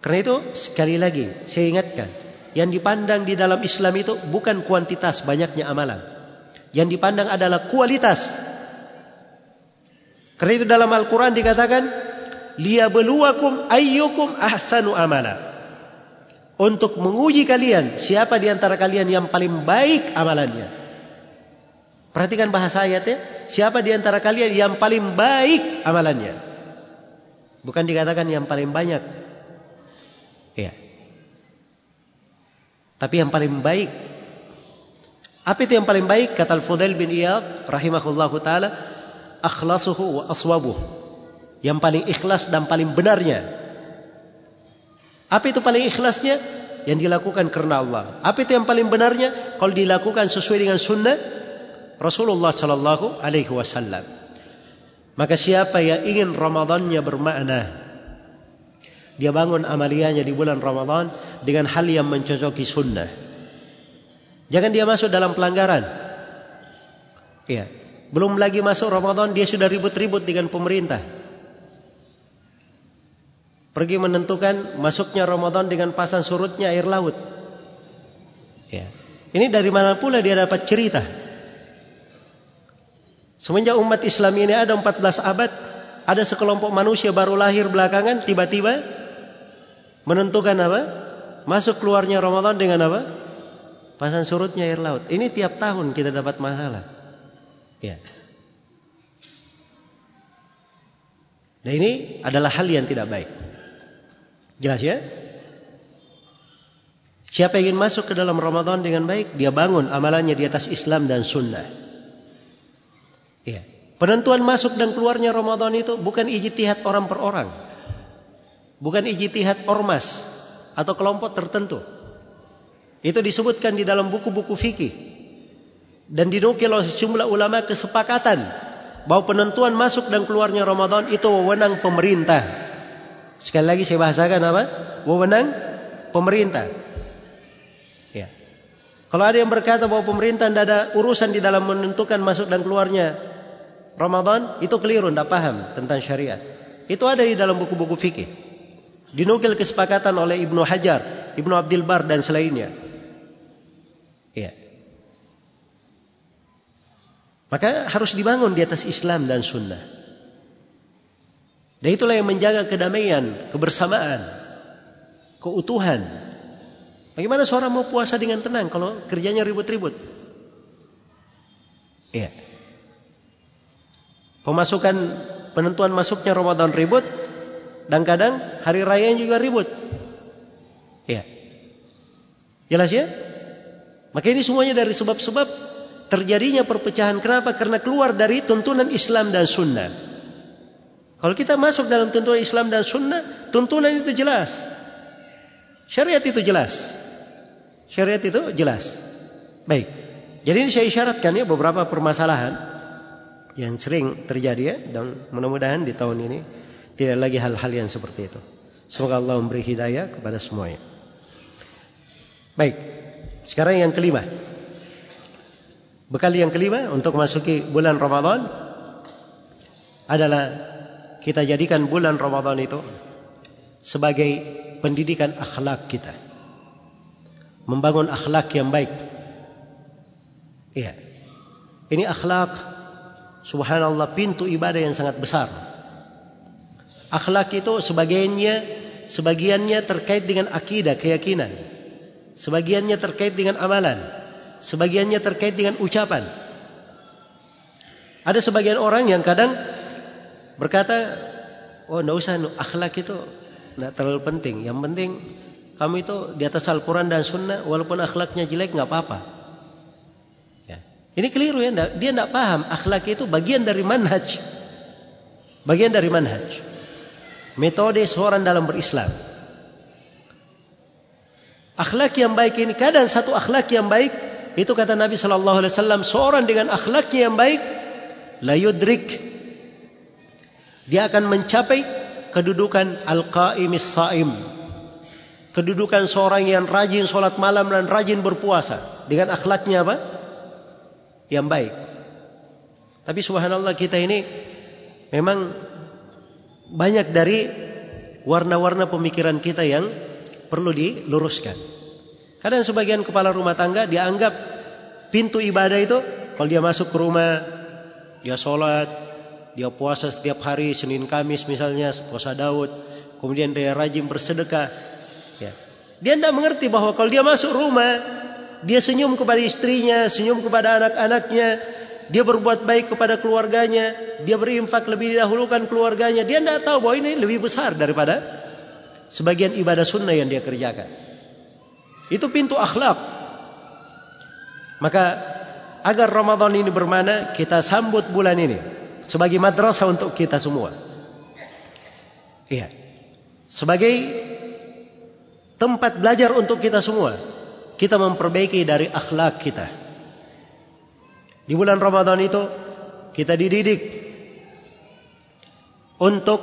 Karena itu, sekali lagi, saya ingatkan. Yang dipandang di dalam Islam itu bukan kuantitas banyaknya amalan. Yang dipandang adalah kualitas. Karena itu dalam Al-Quran dikatakan, liyabluwakum ayyukum ahsanu amala. Untuk menguji kalian, siapa di antara kalian yang paling baik amalannya. Perhatikan bahasa ayatnya, siapa di antara kalian yang paling baik amalannya. Bukan dikatakan yang paling banyak. Ya. Tapi yang paling baik apa itu yang paling baik? Kata Al-Fudail bin Iyad rahimahullahu taala, akhlasuhu wa aswabuh. Yang paling ikhlas dan paling benarnya. Apa itu paling ikhlasnya? Yang dilakukan karena Allah. Apa itu yang paling benarnya? Kalau dilakukan sesuai dengan sunnah Rasulullah sallallahu alaihi wasallam. Maka siapa yang ingin Ramadannya bermakna dia bangun amaliannya di bulan Ramadan dengan hal yang mencocoki sunnah. Jangan dia masuk dalam pelanggaran. Ya. Belum lagi masuk Ramadan dia sudah ribut-ribut dengan pemerintah. Pergi menentukan masuknya Ramadan dengan pasang surutnya air laut. Ya. Ini dari mana pula dia dapat cerita? Semenjak umat Islam ini ada 14 abad, ada sekelompok manusia baru lahir belakangan tiba-tiba menentukan apa? Masuk keluarnya Ramadan dengan apa? Pasang surutnya air laut. Ini tiap tahun kita dapat masalah. Ya. Nah ini adalah hal yang tidak baik. Jelas ya? Siapa yang ingin masuk ke dalam Ramadan dengan baik, dia bangun amalannya di atas Islam dan Sunnah. Ya. Penentuan masuk dan keluarnya Ramadan itu bukan ijtihad orang per orang. Bukan ijtihad ormas atau kelompok tertentu. Itu disebutkan di dalam buku-buku fikih dan dinukil oleh sejumlah ulama kesepakatan bahawa penentuan masuk dan keluarnya Ramadan itu wewenang pemerintah. Sekali lagi saya bahasakan apa? Wewenang pemerintah. Ya. Kalau ada yang berkata bahawa pemerintah tidak ada urusan di dalam menentukan masuk dan keluarnya Ramadan, itu keliru, tidak paham tentang syariat. Itu ada di dalam buku-buku fikih. Dinukil kesepakatan oleh Ibnu Hajar, Ibnu Abdul Bar dan selainnya. Ya. Maka harus dibangun di atas Islam dan Sunnah. Dan itulah yang menjaga kedamaian, kebersamaan, keutuhan. Bagaimana seorang mau puasa dengan tenang kalau kerjanya ribut-ribut? Iya. Pemasukan penentuan masuknya Ramadan ribut dan kadang hari raya juga ribut. Iya. Jelas ya? Maka ini semuanya dari sebab-sebab terjadinya perpecahan. Kenapa? Karena keluar dari tuntunan Islam dan Sunnah. Kalau kita masuk dalam tuntunan Islam dan Sunnah, tuntunan itu jelas. Syariat itu jelas. Syariat itu jelas. Baik. Jadi ini saya isyaratkan ya beberapa permasalahan yang sering terjadi ya dan mudah-mudahan di tahun ini tidak lagi hal-hal yang seperti itu. Semoga Allah memberi hidayah kepada semuanya. Baik. Sekarang yang kelima. Bekal yang kelima untuk masuki bulan Ramadan adalah kita jadikan bulan Ramadan itu sebagai pendidikan akhlak kita. Membangun akhlak yang baik. Iya. Ini akhlak subhanallah pintu ibadah yang sangat besar. Akhlak itu sebagiannya sebagiannya terkait dengan akidah, keyakinan. Sebagiannya terkait dengan amalan. Sebagiannya terkait dengan ucapan. Ada sebagian orang yang kadang berkata, oh tidak usah, akhlak itu tidak terlalu penting. Yang penting kamu itu di atas Al-Quran dan Sunnah, walaupun akhlaknya jelek nggak apa-apa. Ya. Ini keliru ya, dia tidak paham akhlak itu bagian dari manhaj. Bagian dari manhaj. Metode seorang dalam berislam. Akhlak yang baik ini kadang satu akhlak yang baik itu kata Nabi sallallahu alaihi wasallam seorang dengan akhlaknya yang baik la yudrik dia akan mencapai kedudukan al-qaimis saim kedudukan seorang yang rajin solat malam dan rajin berpuasa. Dengan akhlaknya apa? Yang baik. Tapi subhanallah kita ini memang banyak dari warna-warna pemikiran kita yang perlu diluruskan. Kadang sebagian kepala rumah tangga dianggap pintu ibadah itu kalau dia masuk ke rumah dia sholat, dia puasa setiap hari Senin Kamis misalnya puasa Daud, kemudian dia rajin bersedekah. Ya. Dia tidak mengerti bahwa kalau dia masuk rumah dia senyum kepada istrinya, senyum kepada anak-anaknya, dia berbuat baik kepada keluarganya, dia berinfak lebih dahulukan keluarganya. Dia tidak tahu bahwa ini lebih besar daripada sebagian ibadah sunnah yang dia kerjakan. Itu pintu akhlak. Maka agar Ramadan ini bermana, kita sambut bulan ini sebagai madrasah untuk kita semua. Iya. Sebagai tempat belajar untuk kita semua. Kita memperbaiki dari akhlak kita. Di bulan Ramadan itu kita dididik untuk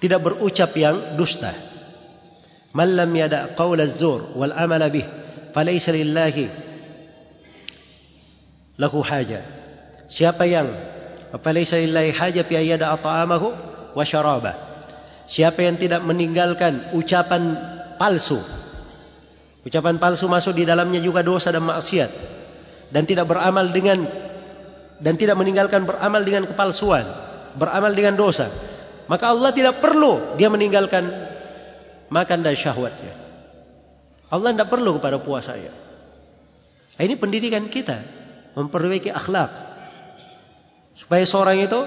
tidak berucap yang dusta. Man lam yada qaul az-zur wal amal bih falaysa lillahi lahu haja. Siapa yang falaysa lillahi haja fi ayyada ta'amahu wa syarabah. Siapa yang tidak meninggalkan ucapan palsu. Ucapan palsu masuk di dalamnya juga dosa dan maksiat dan tidak beramal dengan dan tidak meninggalkan beramal dengan kepalsuan, beramal dengan dosa maka Allah tidak perlu dia meninggalkan makan dan syahwatnya. Allah tidak perlu kepada puasanya. Ini pendidikan kita memperbaiki akhlak supaya seorang itu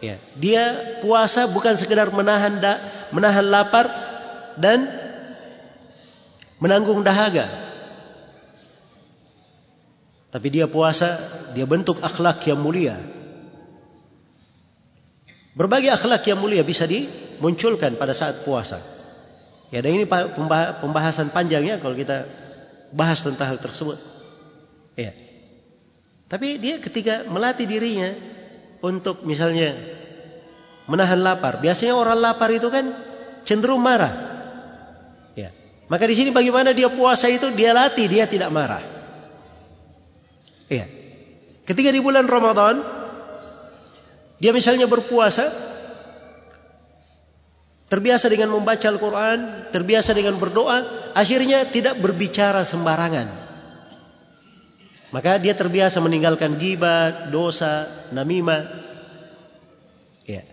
ya dia puasa bukan sekedar menahan da, menahan lapar dan menanggung dahaga. Tapi dia puasa, dia bentuk akhlak yang mulia. Berbagai akhlak yang mulia bisa dimunculkan pada saat puasa. Ya, dan ini pembahasan panjangnya kalau kita bahas tentang hal tersebut. Ya. Tapi dia ketika melatih dirinya untuk misalnya menahan lapar. Biasanya orang lapar itu kan cenderung marah. Ya. Maka di sini bagaimana dia puasa itu dia latih dia tidak marah. Ya. Ketika di bulan Ramadan dia misalnya berpuasa terbiasa dengan membaca Al-Quran, terbiasa dengan berdoa, akhirnya tidak berbicara sembarangan. Maka dia terbiasa meninggalkan gibat, dosa, namimah. Ya.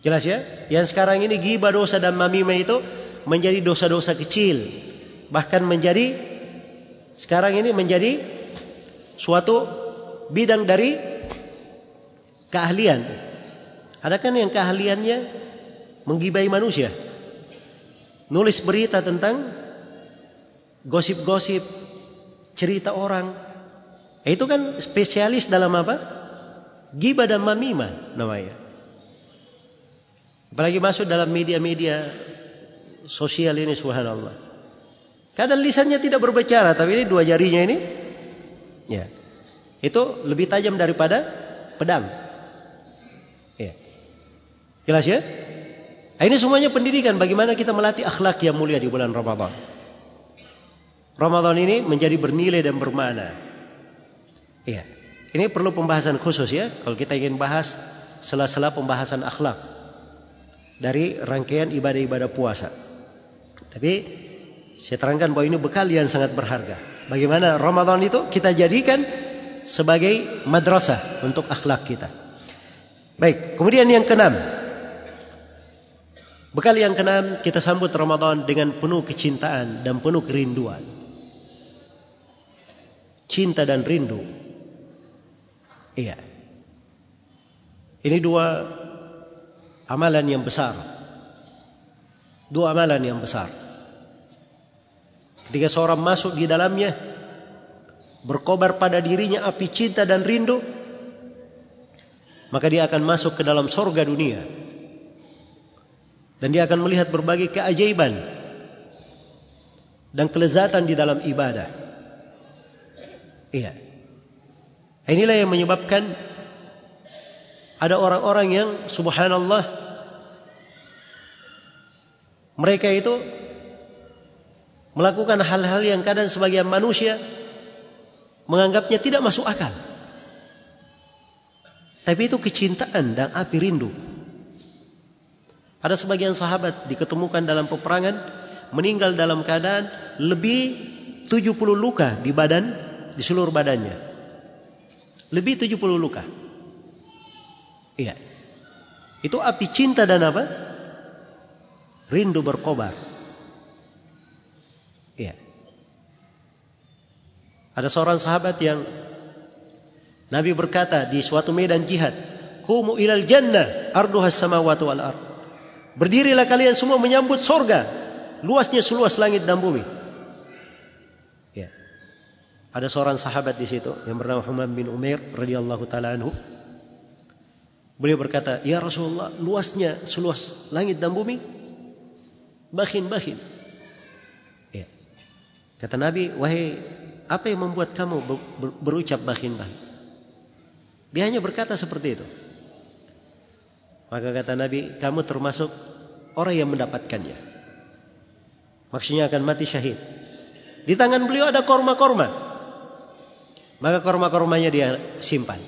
Jelas ya? Yang sekarang ini gibat, dosa dan namimah itu menjadi dosa-dosa kecil. Bahkan menjadi sekarang ini menjadi suatu bidang dari keahlian. Adakah yang keahliannya menggibai manusia. Nulis berita tentang gosip-gosip, cerita orang. Itu kan spesialis dalam apa? Gibah dan mamima namanya. Apalagi masuk dalam media-media sosial ini subhanallah. Kadang lisannya tidak berbicara tapi ini dua jarinya ini ya. Itu lebih tajam daripada pedang. Ya. Jelas ya? Ini semuanya pendidikan bagaimana kita melatih akhlak yang mulia di bulan Ramadan. Ramadan ini menjadi bernilai dan bermakna. Iya. Ini perlu pembahasan khusus ya kalau kita ingin bahas sela-sela pembahasan akhlak dari rangkaian ibadah-ibadah puasa. Tapi saya terangkan bahwa ini bekal yang sangat berharga. Bagaimana Ramadan itu kita jadikan sebagai madrasah untuk akhlak kita. Baik, kemudian yang keenam, Bekal yang keenam kita sambut Ramadan dengan penuh kecintaan dan penuh kerinduan. Cinta dan rindu. Iya. Ini dua amalan yang besar. Dua amalan yang besar. Ketika seorang masuk di dalamnya berkobar pada dirinya api cinta dan rindu maka dia akan masuk ke dalam sorga dunia dan dia akan melihat berbagai keajaiban dan kelezatan di dalam ibadah. Iya. Inilah yang menyebabkan ada orang-orang yang subhanallah mereka itu melakukan hal-hal yang kadang sebagian manusia menganggapnya tidak masuk akal. Tapi itu kecintaan dan api rindu. Ada sebagian sahabat diketemukan dalam peperangan meninggal dalam keadaan lebih 70 luka di badan di seluruh badannya. Lebih 70 luka. Iya. Itu api cinta dan apa? Rindu berkobar. Iya. Ada seorang sahabat yang Nabi berkata di suatu medan jihad, "Kumu ilal jannah arduhas samawati wal ardh." Berdirilah kalian semua menyambut sorga. Luasnya seluas langit dan bumi. Ada seorang sahabat di situ yang bernama Humam bin Umair radhiyallahu taala anhu. Beliau berkata, "Ya Rasulullah, luasnya seluas langit dan bumi?" Bahin, bahin. Ya. Kata Nabi, "Wahai, apa yang membuat kamu berucap bahin, bahin?" Dia hanya berkata seperti itu. Maka kata Nabi, kamu termasuk orang yang mendapatkannya. Maksudnya akan mati syahid. Di tangan beliau ada korma-korma. Maka korma-kormanya dia simpan.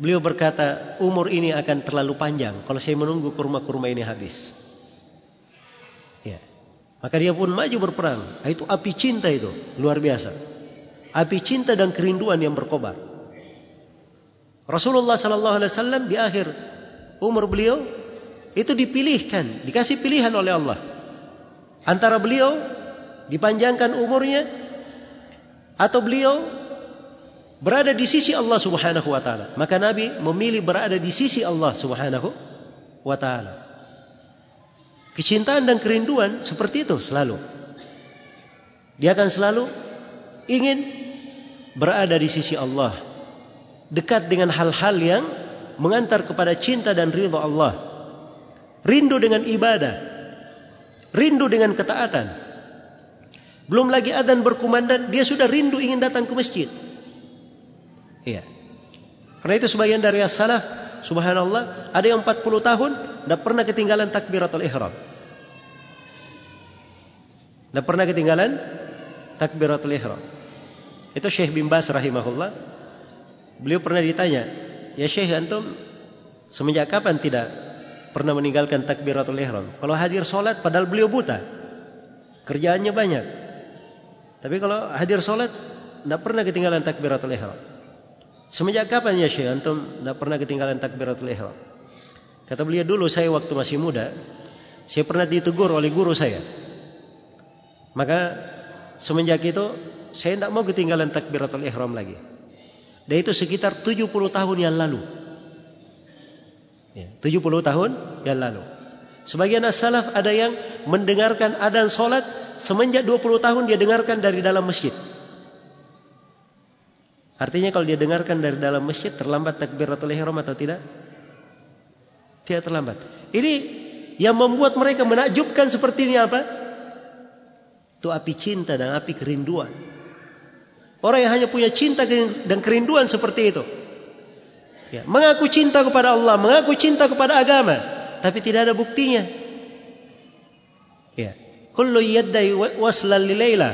Beliau berkata, umur ini akan terlalu panjang kalau saya menunggu kurma-kurma ini habis. Ya. Maka dia pun maju berperang. Itu api cinta itu, luar biasa. Api cinta dan kerinduan yang berkobar. Rasulullah sallallahu alaihi wasallam di akhir umur beliau itu dipilihkan, dikasih pilihan oleh Allah. Antara beliau dipanjangkan umurnya atau beliau berada di sisi Allah Subhanahu wa taala. Maka Nabi memilih berada di sisi Allah Subhanahu wa taala. Kecintaan dan kerinduan seperti itu selalu. Dia akan selalu ingin berada di sisi Allah. Dekat dengan hal-hal yang mengantar kepada cinta dan ridha Allah. Rindu dengan ibadah. Rindu dengan ketaatan. Belum lagi adzan berkumandang, dia sudah rindu ingin datang ke masjid. Iya. Karena itu sebagian dari as-salaf, subhanallah, ada yang 40 tahun tidak pernah ketinggalan takbiratul ihram. Tidak pernah ketinggalan takbiratul ihram. Itu Syekh bin Bas rahimahullah. Beliau pernah ditanya, Ya Syekh antum semenjak kapan tidak pernah meninggalkan takbiratul ihram. Kalau hadir solat padahal beliau buta. Kerjaannya banyak. Tapi kalau hadir solat tidak pernah ketinggalan takbiratul ihram. Semenjak kapan ya Syekh antum tidak pernah ketinggalan takbiratul ihram? Kata beliau dulu saya waktu masih muda, saya pernah ditegur oleh guru saya. Maka semenjak itu saya tidak mau ketinggalan takbiratul ihram lagi. Dan itu sekitar 70 tahun yang lalu. Ya, 70 tahun yang lalu. Sebagian as-salaf ada yang mendengarkan adan solat semenjak 20 tahun dia dengarkan dari dalam masjid. Artinya kalau dia dengarkan dari dalam masjid terlambat takbiratul ihram atau tidak? Tidak terlambat. Ini yang membuat mereka menakjubkan seperti ini apa? Itu api cinta dan api kerinduan. Orang yang hanya punya cinta dan kerinduan seperti itu. Ya, mengaku cinta kepada Allah, mengaku cinta kepada agama, tapi tidak ada buktinya. Ya. Kullu yaddai waslan li Laila.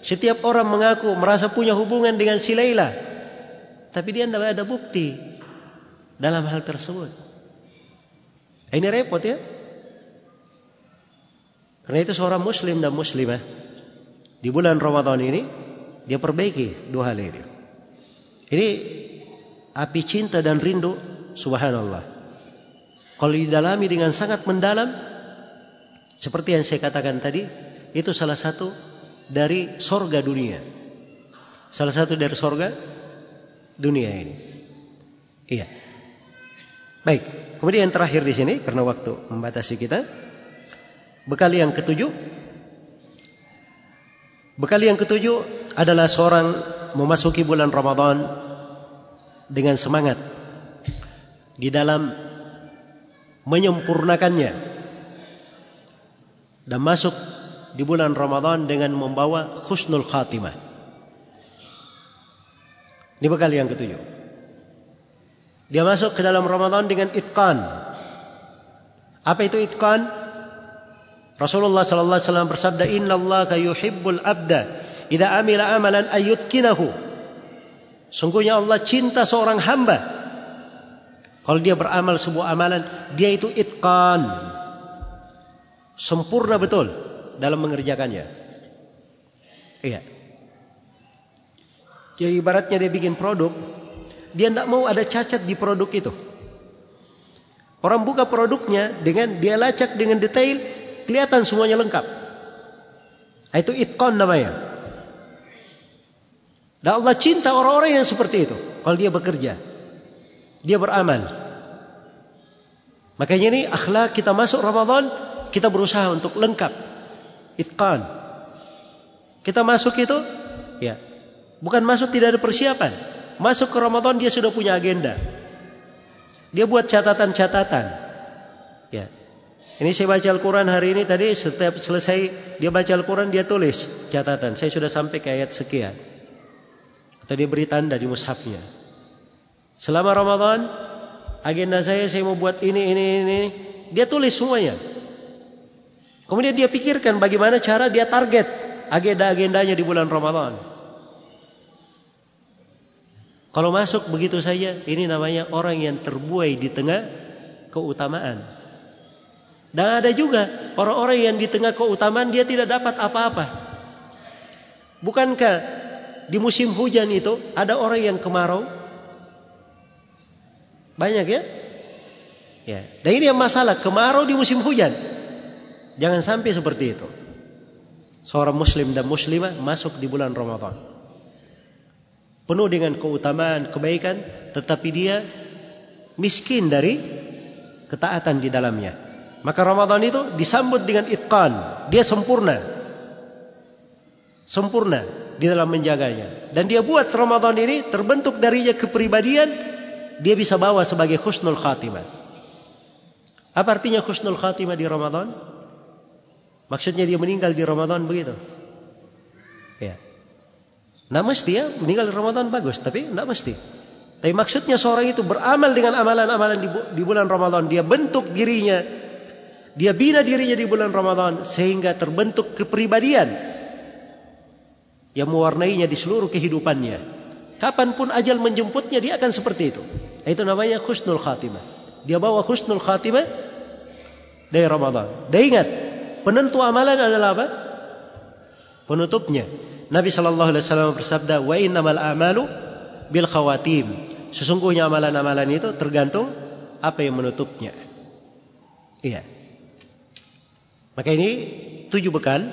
Setiap orang mengaku merasa punya hubungan dengan si Laila, tapi dia tidak ada bukti dalam hal tersebut. Ini repot ya. Karena itu seorang muslim dan muslimah di bulan Ramadan ini dia perbaiki dua hal ini. Ini api cinta dan rindu, subhanallah. Kalau didalami dengan sangat mendalam, seperti yang saya katakan tadi, itu salah satu dari sorga dunia. Salah satu dari sorga dunia ini. Iya. Baik. Kemudian yang terakhir di sini, karena waktu membatasi kita, bekal yang ketujuh. Bekal yang ketujuh adalah seorang memasuki bulan Ramadan dengan semangat di dalam menyempurnakannya dan masuk di bulan Ramadan dengan membawa khusnul khatimah. Ini bekal yang ketujuh. Dia masuk ke dalam Ramadan dengan itqan. Apa itu itqan? Rasulullah sallallahu alaihi wasallam bersabda, "Inna Allah yuhibbul abda Idza amila amalan ayyutkinahu. Sungguhnya Allah cinta seorang hamba. Kalau dia beramal sebuah amalan, dia itu itqan. Sempurna betul dalam mengerjakannya. Iya. Jadi ibaratnya dia bikin produk, dia tidak mau ada cacat di produk itu. Orang buka produknya dengan dia lacak dengan detail, kelihatan semuanya lengkap. Itu itqan namanya. Dan Allah cinta orang-orang yang seperti itu. Kalau dia bekerja. Dia beramal. Makanya ini akhlak kita masuk Ramadan. Kita berusaha untuk lengkap. Itqan. Kita masuk itu. ya Bukan masuk tidak ada persiapan. Masuk ke Ramadan dia sudah punya agenda. Dia buat catatan-catatan. Ya. Ini saya baca Al-Quran hari ini tadi setiap selesai dia baca Al-Quran dia tulis catatan. Saya sudah sampai ke ayat sekian atau dia beri tanda di mushafnya. Selama Ramadan, agenda saya saya mau buat ini ini ini. Dia tulis semuanya. Kemudian dia pikirkan bagaimana cara dia target agenda-agendanya di bulan Ramadan. Kalau masuk begitu saja, ini namanya orang yang terbuai di tengah keutamaan. Dan ada juga orang-orang yang di tengah keutamaan dia tidak dapat apa-apa. Bukankah di musim hujan itu ada orang yang kemarau? Banyak ya? Ya. Dan ini yang masalah kemarau di musim hujan. Jangan sampai seperti itu. Seorang muslim dan muslimah masuk di bulan Ramadan. Penuh dengan keutamaan, kebaikan, tetapi dia miskin dari ketaatan di dalamnya. Maka Ramadan itu disambut dengan itqan, dia sempurna. Sempurna di dalam menjaganya. Dan dia buat Ramadan ini terbentuk darinya kepribadian dia bisa bawa sebagai khusnul khatimah. Apa artinya khusnul khatimah di Ramadan? Maksudnya dia meninggal di Ramadan begitu. Ya. Tidak mesti ya, meninggal di Ramadan bagus, tapi tidak mesti. Tapi maksudnya seorang itu beramal dengan amalan-amalan di bulan Ramadan. Dia bentuk dirinya. Dia bina dirinya di bulan Ramadan. Sehingga terbentuk kepribadian yang mewarnainya di seluruh kehidupannya. Kapanpun ajal menjemputnya dia akan seperti itu. Itu namanya khusnul khatimah. Dia bawa khusnul khatimah dari Ramadan. Dan ingat, penentu amalan adalah apa? Penutupnya. Nabi sallallahu alaihi wasallam bersabda, "Wa innamal a'malu bil khawatim." Sesungguhnya amalan-amalan itu tergantung apa yang menutupnya. Iya. Maka ini tujuh bekal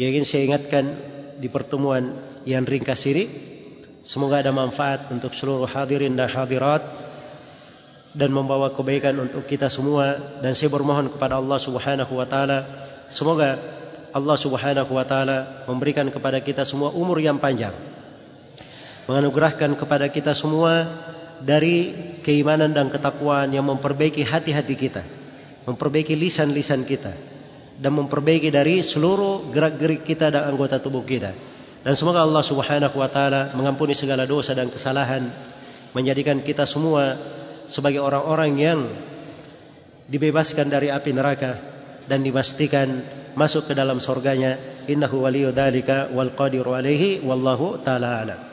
yang ingin saya ingatkan di pertemuan yang ringkas ini. Semoga ada manfaat untuk seluruh hadirin dan hadirat dan membawa kebaikan untuk kita semua dan saya bermohon kepada Allah Subhanahu wa taala semoga Allah Subhanahu wa taala memberikan kepada kita semua umur yang panjang menganugerahkan kepada kita semua dari keimanan dan ketakwaan yang memperbaiki hati-hati kita, memperbaiki lisan-lisan kita, dan memperbaiki dari seluruh gerak-gerik kita dan anggota tubuh kita. Dan semoga Allah Subhanahu wa taala mengampuni segala dosa dan kesalahan, menjadikan kita semua sebagai orang-orang yang dibebaskan dari api neraka dan dipastikan masuk ke dalam surganya. Innahu waliyyu dzalika wal qadiru alaihi wallahu taala alam.